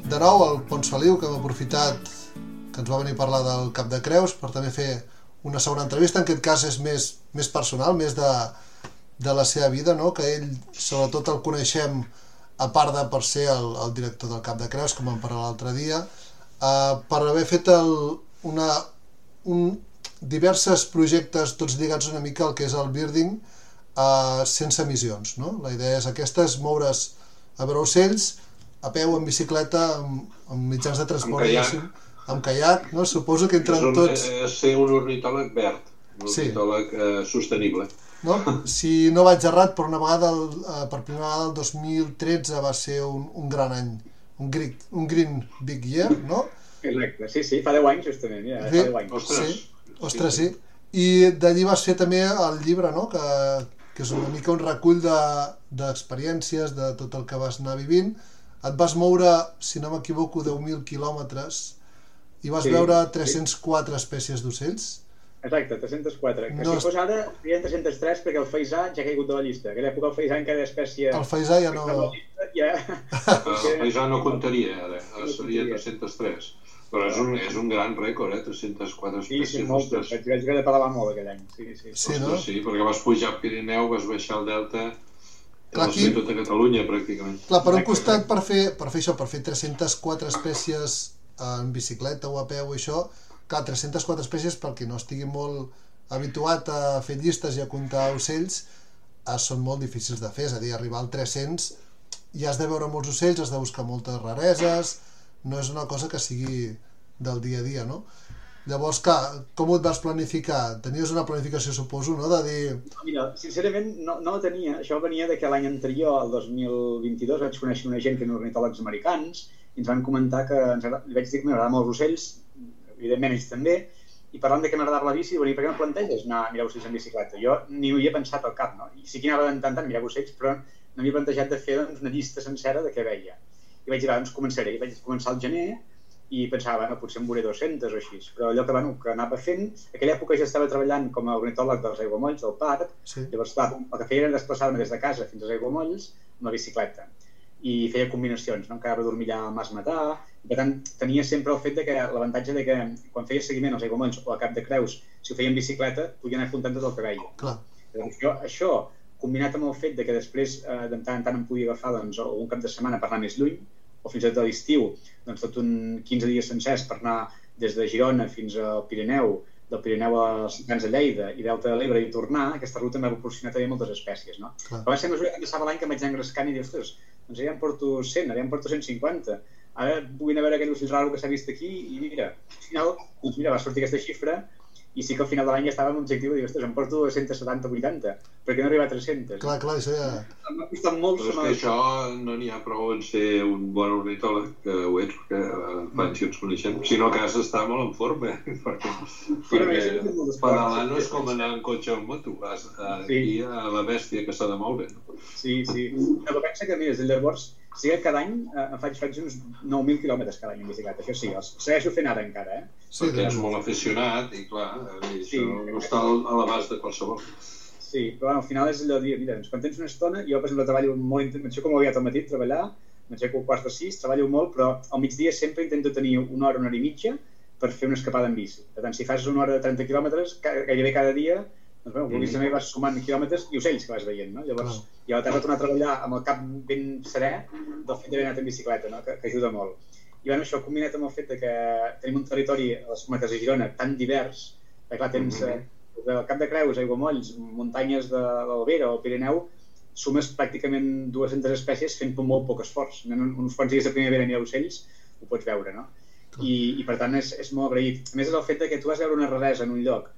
de nou el Pont Feliu, que hem aprofitat que ens va venir a parlar del Cap de Creus per també fer una segona entrevista, en aquest cas és més, més personal, més de, de la seva vida, no? que ell sobretot el coneixem a part de per ser el, el director del Cap de Creus, com vam parlar l'altre dia, eh, per haver fet el, una, un, diversos projectes tots lligats una mica al que és el birding eh, sense emissions. No? La idea és aquesta, és moure's a veure ocells a peu, en bicicleta, amb, amb mitjans de transport, caiac. diguéssim, amb caiac, no? Suposo que És, entren un, tots... és ser un ornitòleg verd, un Sí. ornitòleg eh, sostenible. No? <laughs> Si no vaig errat, per una vegada, el, eh, per primera vegada el 2013 va ser un, un gran any, un green, un green big year, no? Exacte, sí, sí, fa 10 anys justament, ja, Sí. fa 10 anys. Ostres. Sí, ostres, sí. I d'allí vas fer també el llibre, no? Que, que és una mica un recull de- d'experiències, de, de tot el que vas anar vivint. Et vas moure, si no m'equivoco, 10.000 quilòmetres i vas Sí, veure sí. 304 espècies d'ocells. Exacte, 304. Que No si fos ara, serien 303 perquè el Faisà ja ha caigut de la llista. En aquella època el Faisà encara era espècie... El Faisà ja no... llista, Ja... El paisà no comptaria ara, ara No seria comptaria. 303. Però és un, és un gran rècord, eh? 304 Sí, sí, espècies. molt. Vaig, vaig haver de pedalar molt aquell any. Sí, sí. Sí, no? Ostres, sí, perquè vas pujar al Pirineu, vas baixar al Delta, Clar, aquí- tota Catalunya, pràcticament. Clar, per un costat, per fer, per fer això, per fer 304 espècies en bicicleta o a peu i això, clar, 304 espècies, per qui no estigui molt habituat a fer llistes i a comptar ocells, eh, són molt difícils de fer, és a dir, arribar al 300 ja has de veure molts ocells, has de buscar moltes rareses, no és una cosa que sigui del dia a dia, no? Llavors, clar, com et vas planificar? Tenies una planificació, suposo, no?, de dir... Mira, sincerament no, no tenia. Això venia de que l'any anterior, el 2022, vaig conèixer una gent que eren ornitòlegs americans i ens van comentar que ens agrada, vaig dir que m'agradaven els ocells, evidentment ells també, i parlant de que m'agradava la bici, diuen, "I per què no planteges anar a mirar ocells en bicicleta? Jo ni ho havia pensat al cap, no? I sí que anava tant tant a mirar ocells, però no m'havia plantejat de fer doncs, una llista sencera de què veia. I vaig dir, doncs començaré. I vaig començar al gener i pensava, bueno, potser en veuré 200 o així. Però allò que, bueno, que anava fent, en aquella època ja estava treballant com a ornitòleg dels aiguamolls del parc, Sí, Llavors, clar, el que feia era desplaçar-me des de casa fins als aiguamolls amb la bicicleta i feia combinacions, no? encara dormir allà al Mas Matà, per tant tenia sempre el fet de que l'avantatge de que quan feia seguiment als aiguamolls o a Cap de Creus, si ho feia en bicicleta, podia anar comptant tot el que veia. clar. Llavors, jo, això, combinat amb el fet de que després eh, de tant en tant em podia agafar doncs, un cap de setmana per anar més lluny, o fins i tot a l'estiu, doncs tot un 15 dies sencers per anar des de Girona fins al Pirineu, del Pirineu als Cants de Lleida i Delta de l'Ebre i tornar, aquesta ruta m'ha proporcionat també moltes espècies, no? Clar. Però va ser a mesura que passava l'any que vaig anar engrescant i dir, ostres, doncs ja em porto 100, ara ja em porto 150, ara vull anar a veure aquell ocell raro que s'ha vist aquí i mira, al final, doncs mira, va sortir aquesta xifra i sí que al final de l'any ja estava amb l'objectiu de dir, ostres, em porto 170-80, perquè no arriba a 300. Clar, clar, això ja... Costat molt Però és que això no n'hi ha prou en ser un bon ornitòleg, que ho ets, perquè eh, quan si ens coneixem, sinó que has d'estar molt en forma, eh? <laughs> perquè, però perquè pedalar no és com anar en cotxe o en moto, vas a, Sí. aquí a la bèstia que s'ha de moure. No? Sí, sí. Que pensa que, mira, des llavors, sí que cada any eh, faig, faig uns 9.000 quilòmetres cada any en bicicleta, això sí, els segueixo fent ara encara, eh? Sí, perquè doncs, molt aficionat i clar, eh, Sí. això no està a l'abast de qualsevol. Sí, però bueno, al final és allò de dir, mira, doncs, quan tens una estona, jo, per exemple, treballo molt, m'aixeco molt aviat al matí a treballar, m'aixeco a quarts de sis, treballo molt, però al migdia sempre intento tenir una hora, una hora i mitja per fer una escapada en bici. Per tant, si fas una hora de 30 quilòmetres, gairebé cada dia, doncs, bueno, vulguis també vas sumant quilòmetres i ocells que vas veient, no? Llavors, Clar. i a la tarda tornar a treballar amb el cap ben serè del fet d'haver anat en bicicleta, no? que, que ajuda molt. I bueno, això combinat amb el fet de que tenim un territori a les comarques de Girona tan divers, que clar, tens Mhm. eh, del Cap de Creus, Aiguamolls, muntanyes de l'Albera o Pirineu, sumes pràcticament 200 espècies fent molt poc esforç. En uns quants dies de primavera ni ocells ho pots veure, no? I, i per tant és, és molt agraït. A més és el fet de que tu vas veure una raresa en un lloc,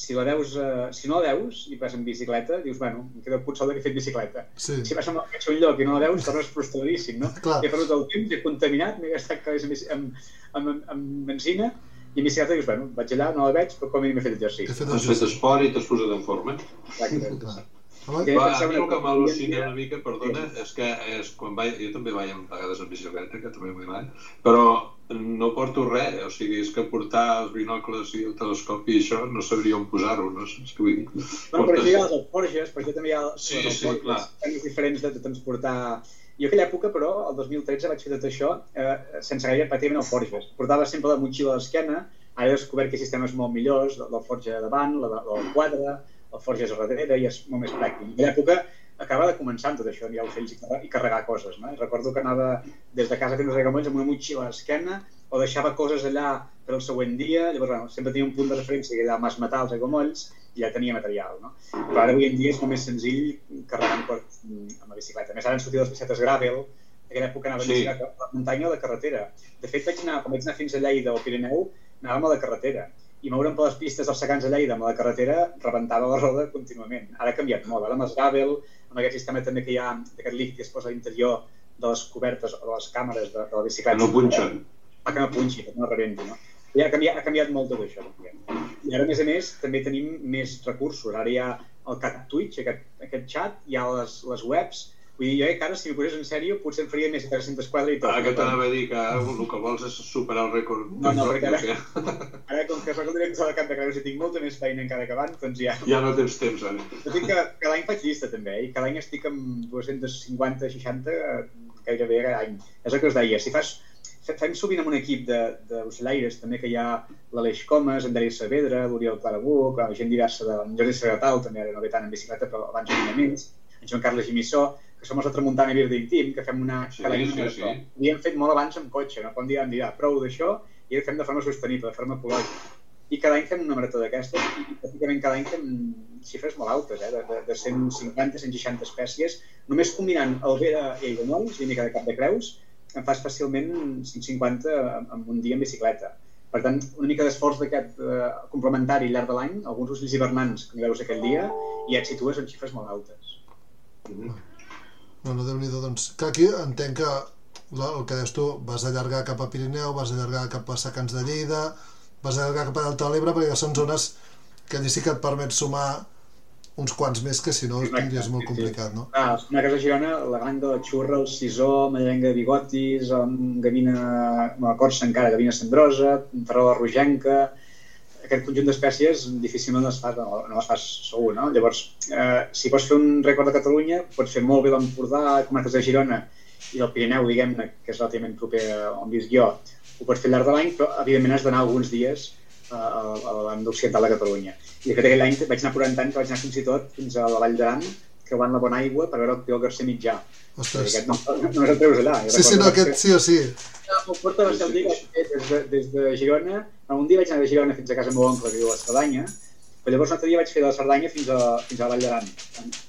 si la veus, eh, si no la veus i vas en bicicleta, dius, bueno, em sol de que he fet bicicleta. sí. Si vas a un lloc i no la veus, tornes frustradíssim, no? Clar. He perdut el temps, he contaminat, m'he gastat calés amb, amb, amb, amb, amb benzina, i en bicicleta dius, bueno, vaig allà, no la veig, però com a mínim he fet He exercici. fet Has fet esport i t'has posat en forma. Exacte. Clar. Va, a mi el que m'al·lucina una mica, perdona, és que és quan vaig, jo també vaig a vegades en bicicleta, que també m'agrada, però no porto res, o sigui, és que portar els binocles i el telescopi i això no sabria on posar-ho, no sé, és que vull dir. Bueno, per això hi ha les alforges, per això també hi ha les Sí, alforges, sí, clar. diferents de, de transportar... Jo aquella època, però, el 2013 vaig fer tot això eh, sense gaire pràcticament alforges. Portava sempre la motxilla a l'esquena, ara he descobert que sistemes molt millors, l'alforja davant, la, la del quadre, alforges a darrere, i és molt més pràctic. En aquella època acaba de començar amb tot això, mirar ocells i, carregar, i carregar coses. No? Recordo que anava des de casa els aiguamolls amb una motxilla a l'esquena, o deixava coses allà per al següent dia, llavors bueno, sempre tenia un punt de referència que era el Mas Matar, els aiguamolls, i ja tenia material. No? Però ara avui en dia és molt més senzill carregant coses amb la bicicleta. A més, ara han sortit les bicicletes gravel, en aquella època anava Sí. a la muntanya o a la carretera. De fet, vaig anar, quan vaig anar fins a Lleida o Pirineu, anàvem a la carretera i moure'm per les pistes dels secans de Lleida amb la carretera rebentava la roda contínuament. Ara ha canviat molt, ara amb els gravel, amb aquest sistema també que hi ha d'aquest líquid que es posa a l'interior de les cobertes o de les càmeres de, de la Que bicicleta. no punxen. Ah, que no punxi, que no rebenti, no? I ha canviat, ha canviat molt tot això. També. I ara, a més a més, també tenim més recursos. Ara hi ha el cat Twitch, aquest, aquest xat, hi ha les, les webs, Vull dir, jo ara, si m'ho posés en sèrio, potser em faria més de 304 i tot. Ara que t'anava a dir que ara el que vols és superar el rècord. No, no, perquè ara, <laughs> ara com que soc el director de Camp de Creus i tinc molta més feina encara que abans, doncs ja... Ja no tens temps, ara. Tot i que cada any faig llista també, eh? i cada any estic amb 250, 60, gairebé cada any. És el que us deia, si fas... Fem sovint amb un equip d'ocellaires, també que hi ha l'Aleix Comas, en Darius Saavedra, l'Oriol Clarabuc, gent diversa de Jordi Segatal, també ara no ve tant en bicicleta, però abans venia en Joan Carles Gimissó, que som els de Tramuntana Birding Team, que fem una... Sí, sí, sí. I hem fet molt abans amb cotxe, no? Quan dir, em dirà, prou d'això, i ho fem de forma sostenible, de forma ecològica. I cada any fem una marató d'aquestes, i pràcticament cada any fem xifres molt altes, eh? de, de, de 150-160 espècies, només combinant Alvera i Aiguamolls, i mica de cap de creus, en fas fàcilment 150 en un dia en bicicleta. Per tant, una mica d'esforç d'aquest eh, complementari al llarg de l'any, alguns ocells hivernants que n'hi veus aquell dia, i ja et situes en xifres molt altes. Mm -hmm. Bueno, déu nhi doncs. Que aquí entenc que la, el que deies tu, vas allargar cap a Pirineu, vas allargar cap a Sacans de Lleida, vas allargar cap a Delta de l'Ebre, perquè són zones que allà sí que et permet sumar uns quants més que si no Exacte, tindries molt complicat, no? Ah, una casa Girona, la granja, la xurra, el sisó, mallenga de bigotis, amb gavina, la corsa encara, gavina cendrosa, ferrola rogenca, aquest conjunt d'espècies difícilment les fas, no, no les fas segur, no? Llavors, eh, si pots fer un rècord de Catalunya, pots fer molt bé l'Empordà, comarques de Girona i el Pirineu, diguem-ne, que és relativament proper on visc jo, ho pots fer al llarg de l'any, però evidentment has d'anar alguns dies a, a l'àmbit de Catalunya. I fet aquell any vaig anar 40 anys, que vaig anar fins i tot fins a la Vall d'Aran, creuant la bona aigua per veure el Pio Garcer mitjà. Ostres. Aquest no, no el treus allà. Sí, sí, no, aquest sí o sí. El porta fer des de, des de Girona, un dia vaig anar de Girona fins a casa meu oncle, que viu a Cerdanya, però llavors l'altre dia vaig fer de la Cerdanya fins a, fins a la Vall d'Aran,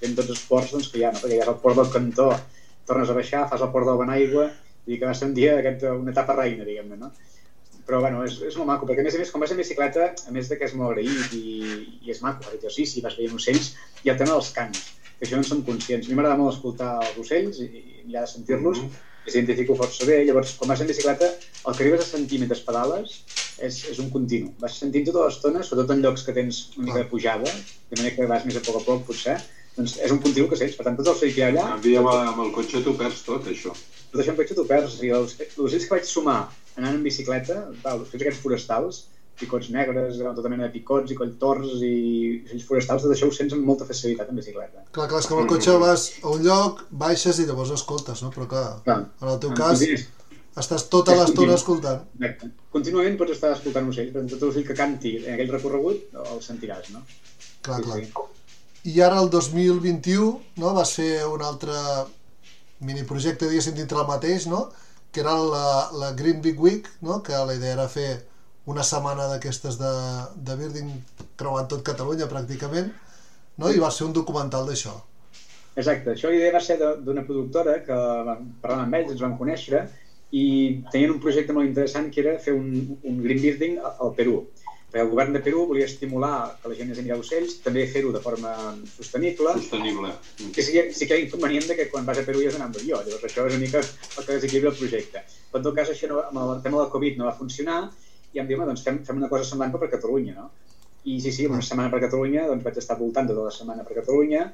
fent tots els ports doncs, que hi ha, no? perquè hi ha el port del Cantó, tornes a baixar, fas el port del Benaigua, i que va ser un dia, aquest, una etapa reina, diguem-ne, no? però bueno, és, és molt maco, perquè a més a més, quan vas en bicicleta, a més de que és molt agraït i, i és maco, perquè sí, sí, vas veient ocells, i el tema dels cants, que això no en som conscients. A mi m'agrada molt escoltar els ocells i, i mirar de sentir-los, mm -hmm. i s'identifico força bé. Llavors, quan vas en bicicleta, el que arribes a sentir mentre pedales és, és un continu. Vas sentint tota l'estona, sobretot en llocs que tens una mica de pujada, de manera que vas més a poc a poc, potser, doncs és un continu que sents. Per tant, tots els ocells que hi ha allà... En canvi, amb, amb el cotxe t'ho perds tot, això. Tot això amb cotxe t'ho perds. Sigui, els, els ocells que vaig sumar anant en bicicleta, val, tots aquests forestals, picots negres, tota mena de picots i colltorts i ocells forestals, tot això ho sents amb molta facilitat en bicicleta. Clar, clar, és com el cotxe vas a un lloc, baixes i llavors escoltes, no? Però clar, clar en el teu cas continus. estàs tota l'estona escoltant. Exacte. Contínuament pots estar escoltant ocells, però tot ocell que canti en aquell recorregut el sentiràs, no? Clar, sí, clar. Sí. I ara el 2021 no, vas fer un altre miniprojecte, diguéssim, dintre el mateix, no? que era la, la Green Big Week, no? que la idea era fer una setmana d'aquestes de, de birding creuant tot Catalunya pràcticament, no? i va ser un documental d'això. Exacte, això l'idea va ser d'una productora que parlant amb ells, ens van conèixer i tenien un projecte molt interessant que era fer un, un green birding al Perú perquè el govern de Perú volia estimular que la gent anés a mirar ocells, també fer-ho de forma sostenible. Sostenible. Que sí, sí que hi ha inconvenient de que quan vas a Perú ja has d'anar amb avió, llavors això és una mica el que desequilibra el projecte. Però en tot cas això no, amb el tema del Covid no va funcionar i em diuen, doncs fem, fem una cosa semblant per Catalunya, no? I sí, sí, una setmana per Catalunya, doncs vaig estar voltant tota la setmana per Catalunya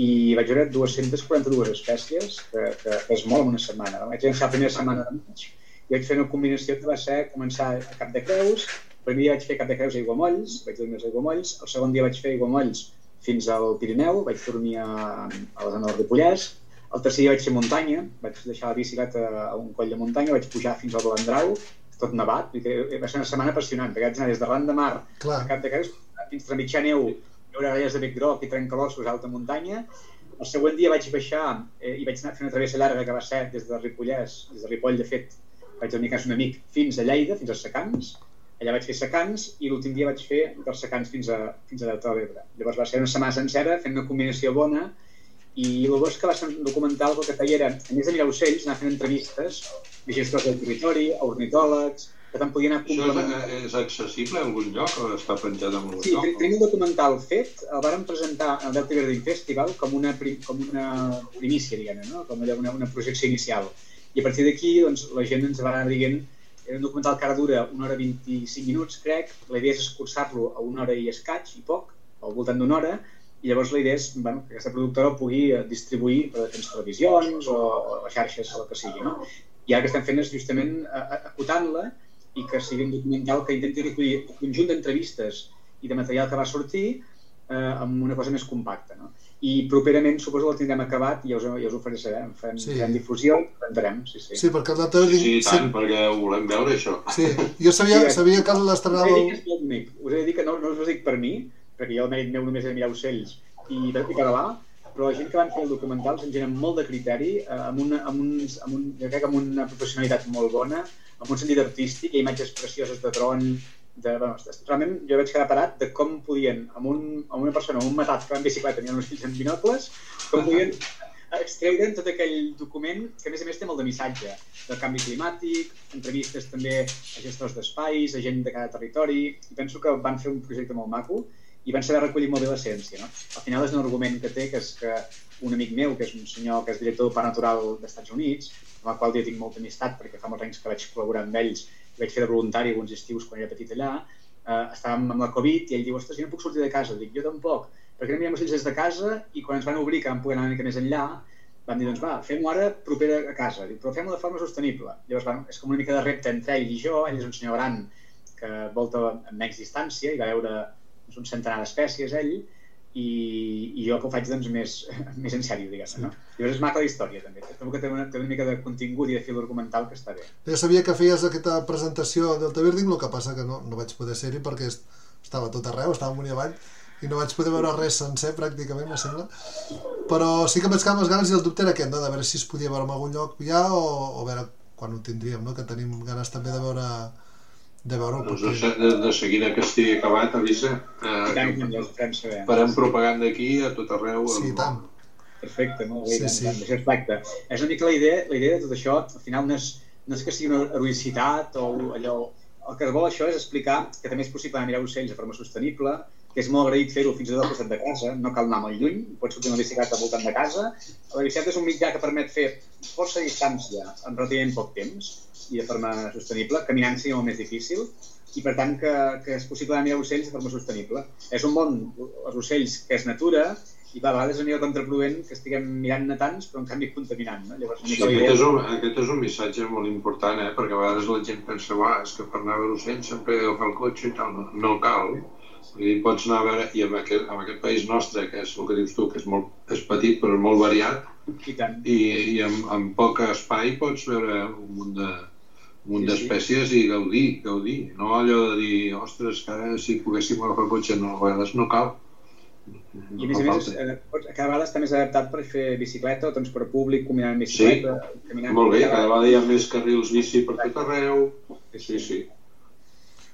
i vaig veure 242 espècies, que, que, que és molt en una setmana. No? Vaig llançar la primera setmana de maig i vaig fer una combinació que va ser començar a Cap de Creus, el primer dia vaig fer Cap de Creus a Aiguamolls, vaig dormir als Aiguamolls, el segon dia vaig fer Aiguamolls fins al Pirineu, vaig dormir a, a la zona del Ripollès, el tercer dia vaig fer muntanya, vaig deixar la bicicleta a un coll de muntanya, vaig pujar fins al Balandrau, tot nevat, va ser una setmana apassionant, perquè vaig anar des de Ran de Mar Clar. a Cap de Creus fins a mitjà neu, veure arees de bec groc i trencalossos a alta muntanya. El següent dia vaig baixar eh, i vaig anar a fer una travessa llarga que va ser des de Ripollès, des de Ripoll, de fet, vaig dormir a casa un amic, fins a Lleida, fins a Secans, Allà vaig fer secans i l'últim dia vaig fer dels secans fins a, fins a Delta de l'Ebre. Llavors va ser una setmana sencera fent una combinació bona i el bo és que va ser un documental que el que feia era, a més de mirar ocells, anar fent entrevistes a gestors del territori, a ornitòlegs, que tant podia anar complementant. Això és, és accessible a algun lloc o està penjat en algun sí, lloc? Sí, tenim un documental fet, el vàrem presentar al Delta Birding Festival com una, com una primícia, diguem no? com una, una projecció inicial. I a partir d'aquí doncs, la gent ens va anar dient era un documental que ara dura una hora 25 minuts, crec. La idea és escurçar-lo a una hora i escaig i poc, al voltant d'una hora, i llavors la idea és bueno, que aquesta productora ho pugui eh, distribuir per diferents televisions o, o xarxes o el que sigui. No? I ara que estem fent és justament eh, eh, acotant-la i que sigui un documental que intenti recollir un conjunt d'entrevistes i de material que va sortir eh, amb una cosa més compacta. No? I properament suposo que el tindrem acabat i ja us, ja us ho faré saber. En farem, Sí. sí. difusió i ho presentarem. Sí, sí. Sí, perquè el Data Sí, sí, tant, perquè ho volem veure, això. Sí, jo sabia, Sí, sabia que Us he l'estrenava... que és molt bonic. Us he de dir que no, no us ho dic per mi, perquè jo el mèrit meu només era mirar ocells i, i català, però la gent que van fer el documental són gent amb molt de criteri, eh, amb, una, amb, uns, amb, un, jo crec amb una professionalitat molt bona, amb un sentit artístic, hi ha imatges precioses de dron, de, bueno, realment jo vaig quedar parat de com podien, amb, un, amb una persona, amb un matat que va en bicicleta mirant uns fills en binocles, com podien extreure'n tot aquell document que a més a més té molt de missatge del canvi climàtic, entrevistes també a gestors d'espais, a gent de cada territori i penso que van fer un projecte molt maco i van saber recollir molt bé l'essència. No? Al final és un argument que té, que és que un amic meu, que és un senyor que és director del Parc Natural dels Estats Units, amb el qual jo tinc molta amistat perquè fa molts anys que vaig col·laborar amb ells vaig fer de voluntari alguns estius quan era petit allà, eh, estàvem amb la Covid i ell diu, ostres, jo no puc sortir de casa. Dic, jo tampoc, perquè no mirem ocells des de casa i quan ens van obrir que vam poder anar una mica més enllà, van dir, doncs va, fem-ho ara propera a casa, Dic, però fem-ho de forma sostenible. Llavors, bueno, és com una mica de repte entre ell i jo, ell és un senyor gran que volta amb menys distància i va veure doncs, un centenar d'espècies ell, i, i jo que ho faig doncs, més, <laughs> més en sèrio, diguem-ne. No? Llavors és maca la història, també. Trobo que té una, té una mica de contingut i de fil argumental que està bé. Jo sabia que feies aquesta presentació del Tabirding, el que passa que no, no vaig poder ser-hi perquè est- estava tot arreu, estava amunt i avall, i no vaig poder veure res sencer pràcticament, me sembla. Però sí que em vaig quedar amb les ganes i el dubte era aquest, no? de veure si es podia veure en algun lloc ja o, o veure quan ho tindríem, no? que tenim ganes també de veure de veure-ho. Doncs de, se- de, de seguida que estigui acabat, avisa. I tant, Eh, que ja us farem saber. farem propaganda aquí a tot arreu. Sí, amb- tant. Perfecte, molt bé, Sí, sí, sí. sí. això es tracta. És una mica la idea, la idea de tot això, al final no és, no és que sigui una heroïcitat o allò... El que es vol això és explicar que també és possible mirar ocells de forma sostenible, que és molt agraït fer-ho fins i tot al costat de casa, no cal anar molt lluny, pots sortir la bicicleta al voltant de casa. La bicicleta és un mitjà que permet fer força distància en relativament poc temps i de forma sostenible, caminant seria molt més difícil, i per tant que, que és possible anar a mirar ocells de forma sostenible. És un món, els ocells, que és natura, i va, a vegades és una mica contraproduent que estiguem mirant-ne tants, però en canvi contaminant. No? Llavors, Sí, aquest, idea- és un, aquest és un missatge molt important, eh? perquè a vegades la gent pensa "Uah, és que per anar a veure ocells sempre he d'agafar el cotxe i tal. No, no cal. Vull dir, pots anar a veure, i en aquest, en aquest país nostre, que és el que dius tu, que és, molt, és petit però és molt variat, I tant. i, i amb, amb poc espai pots veure un munt de un munt Sí, sí. d'espècies i gaudir, gaudir. No allò de dir, ostres, que ara si poguéssim agafar el cotxe, no, a vegades no cal. I a més a més, eh, cada vegada està més adaptat per fer bicicleta o transport públic, caminant en bicicleta, caminant... Molt bé, cada vegada hi ha més carrils bici per tot arreu. Sí, sí.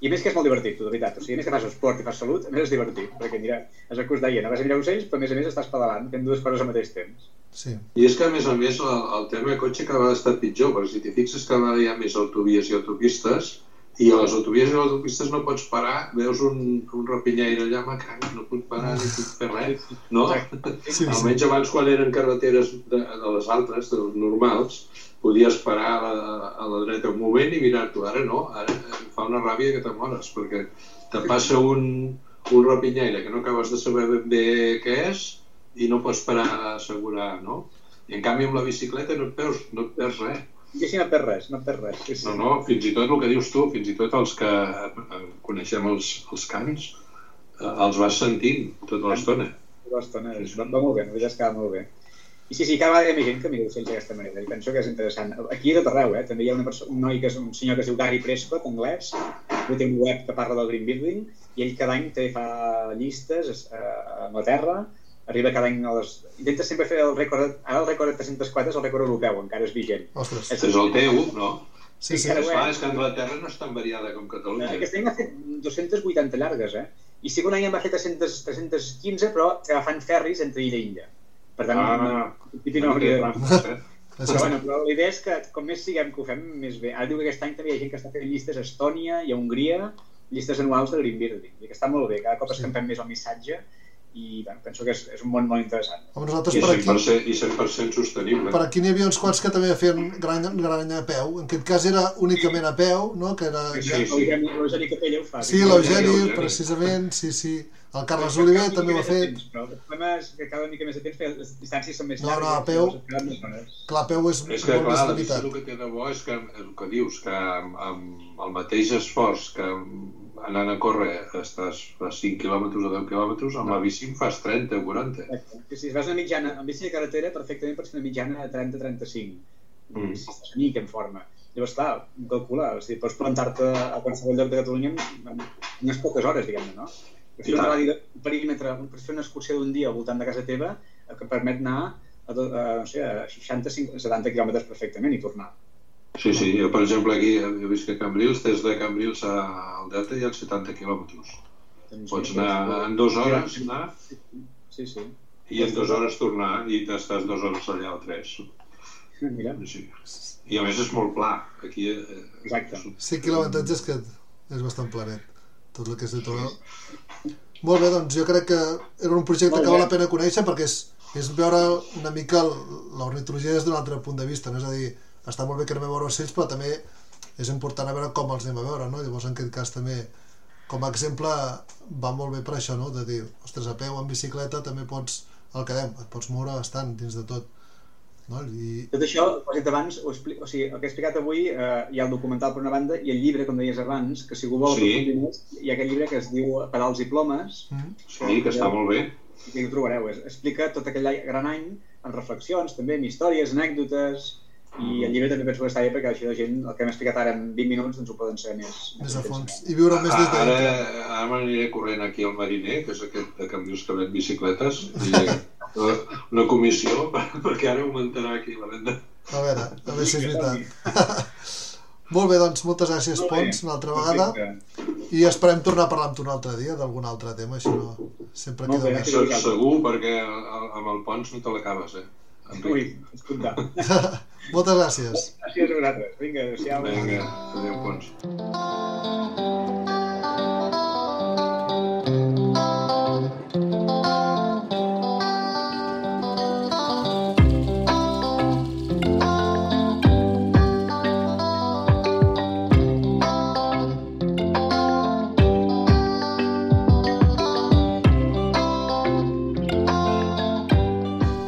I més que és molt divertit, tu, de veritat. O sigui, més que fas esport i fas salut, més és divertit. Perquè, mira, és el que us deia, no vas a mirar ocells, però a més a més estàs pedalant, fent dues coses al mateix temps. Sí. I és que, a més a més, el, el tema de cotxe cada vegada està pitjor, perquè si t'hi fixes cada vegada hi ha més autovies i autopistes, i a les autovies i a les autopistes no pots parar, veus un, un rapinyaire allà, me cago, no puc parar ni puc fer res, no? Sí, sí. Almenys abans quan eren carreteres de, de les altres, de les normals, podies parar a la, a la dreta un moment i mirar-t'ho. Ara no, ara em fa una ràbia que te mores, perquè te passa un, un rapinyaire que no acabes de saber ben bé què és i no pots parar a assegurar, no? I en canvi amb la bicicleta no et perds, no et perds res. I així no perds res, no perds res. Sí, sí. No, no, fins i tot el que dius tu, fins i tot els que eh, coneixem els, els cants, eh, els vas sentint tota l'estona. Tota l'estona. Va, va molt bé, veritat és que va molt bé. I sí, sí, cada vegada hi ha més gent que mira ocells d'aquesta manera, i penso que és interessant. Aquí a tot arreu, eh? també hi ha una persona, un noi que és un senyor que es diu Gary Prescott, anglès, que té un web que parla del Green Building, i ell cada any té, fa llistes eh, a Anglaterra, arriba cada any a les... Intenta sempre fer el rècord, ara el rècord de 304 és el rècord europeu, encara és vigent. Ostres. És el teu, no? Sí, sí. Encara Esclar, és que Anglaterra no és tan variada com Catalunya. Aquest any ha fet 280 llargues, eh? I sí un any en va fer 300, 315, però agafant ferris entre illa i illa. Per tant, Ah, no hauria de... eh? Però, bueno, però la idea és que com més siguem que ho fem, més bé. Ara diu que aquest any també hi ha gent que està fent llistes a Estònia i a Hongria, llistes anuals de Green Building, i que està molt bé, cada cop Sí. escampem més el missatge i bueno, penso que és, és un món molt interessant. Home, nosaltres I per aquí, 100%, i 100 sostenible. per aquí n'hi havia uns quants que també feien gran, gran a peu. En aquest cas era únicament a peu, no? Que era... Sí, Ja, sí. L'Eugeni Capella ho fa. Sí, que- l'Eugeni, Eugeni. precisament, sí, sí. El Carles Però Oliver cada també ho ha fet. temps, Però el problema és que cada mica més de temps, les distàncies són més No, no, llargues. a peu-. Clar, a peu és, És que, molt clar, més la bici limitat. el que té de bo és que, el que dius, que amb, amb el mateix esforç que anant a córrer estàs a 5 quilòmetres o 10 quilòmetres, amb la bici en fas 30 o 40. Exacte. Si vas una mitjana, amb bici de carretera, perfectament pots fer una mitjana de 30-35. Mm. Si estàs una mica en forma. Llavors, clar, calcula, o sigui, pots plantar-te a qualsevol lloc de Catalunya en, unes poques hores, diguem-ne, no? Per fer un perímetre, per fer una excursió d'un dia al voltant de casa teva, que permet anar a, a, no sé, a 60, 50, 70 quilòmetres perfectament i tornar. Sí, sí, jo per exemple aquí he vist que a Cambrils, des de Cambrils a- al Delta hi ha 70 quilòmetres. Doncs, Pots sí, anar en dues hores anar Sí, sí. i en dues hores tornar i t'estàs dues hores allà o tres. Mira, Sí. I a més és molt pla. Aquí eh, Exacte. 5 quilòmetres és que és bastant planet. Tot el que és de Toró. Molt bé, doncs jo crec que era un projecte que val la pena conèixer perquè és, és veure una mica l'ornitologia des d'un altre punt de vista, no? és a dir, està molt bé que anem a veure ocells, però també és important a veure com els anem a veure, no? Llavors, en aquest cas, també, com a exemple, va molt bé per això, no? De dir, ostres, a peu, en bicicleta, també pots, el que dèiem, et pots moure bastant dins de tot. No? I, Tot això, com he dit abans, ho expli... o sigui, el que he explicat avui, eh, hi ha el documental per una banda i el llibre, com deies abans, que si algú vol Sí. aprofundir més, hi ha aquest llibre que es diu Pedals i plomes, mm, sí, que està molt bé. i ho trobareu. Explica tot aquell gran any en reflexions, també, amb històries, anècdotes, i el llibre també penso que està bé perquè així la gent, el que hem explicat ara en 20 minuts, doncs ho poden saber més. més a fons. I viure més des de Ara, dintre. ara m'aniré corrent aquí al Mariner, que és aquest de Cambrils que ven bicicletes, i una, comissió, <laughs> perquè ara augmentarà aquí la venda. A veure, a veure si és veritat. <laughs> Molt bé, doncs moltes gràcies, Molt bé. Pons, una altra vegada. Perfecte. I esperem tornar a parlar amb tu un altre dia d'algun altre tema, així no... Sempre Molt queda bé. més. Se- Segur, perquè amb el Pons no te l'acabes, eh? Ui, escolta. <laughs> Moltes gràcies. Gràcies a vosaltres. Vinga, adéu-siau. Vinga, adéu, Pons.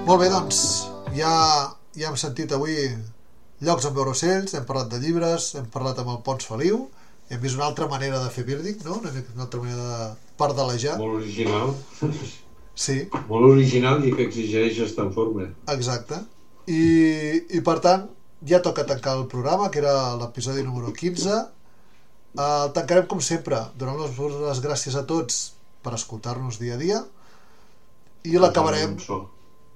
Molt bé, doncs, ja, ja hem sentit avui llocs on veure ocells, hem parlat de llibres, hem parlat amb el Pons Feliu, hem vist una altra manera de fer birding, no? Una, una altra manera de pardalejar. Molt original. Sí, Molt original i que exigeix estar en forma. exacte. I, I per tant, ja toca tancar el programa, que era l'episodi número 15. El tancarem com sempre, donant-nos les gràcies a tots per escoltar-nos dia a dia i l'acabarem Amb.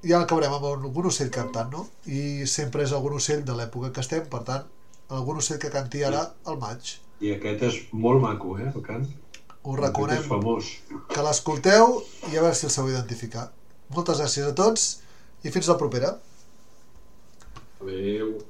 Ja acabarem amb algun ocell cantant, no? I sempre és algun ocell de l'època que estem, per tant, algun ocell que canti ara al maig. I aquest és molt maco, eh, el cant. És recomanem famós. que l'escolteu i a veure si el sabeu identificar. Moltes gràcies a tots i fins la propera. Adéu.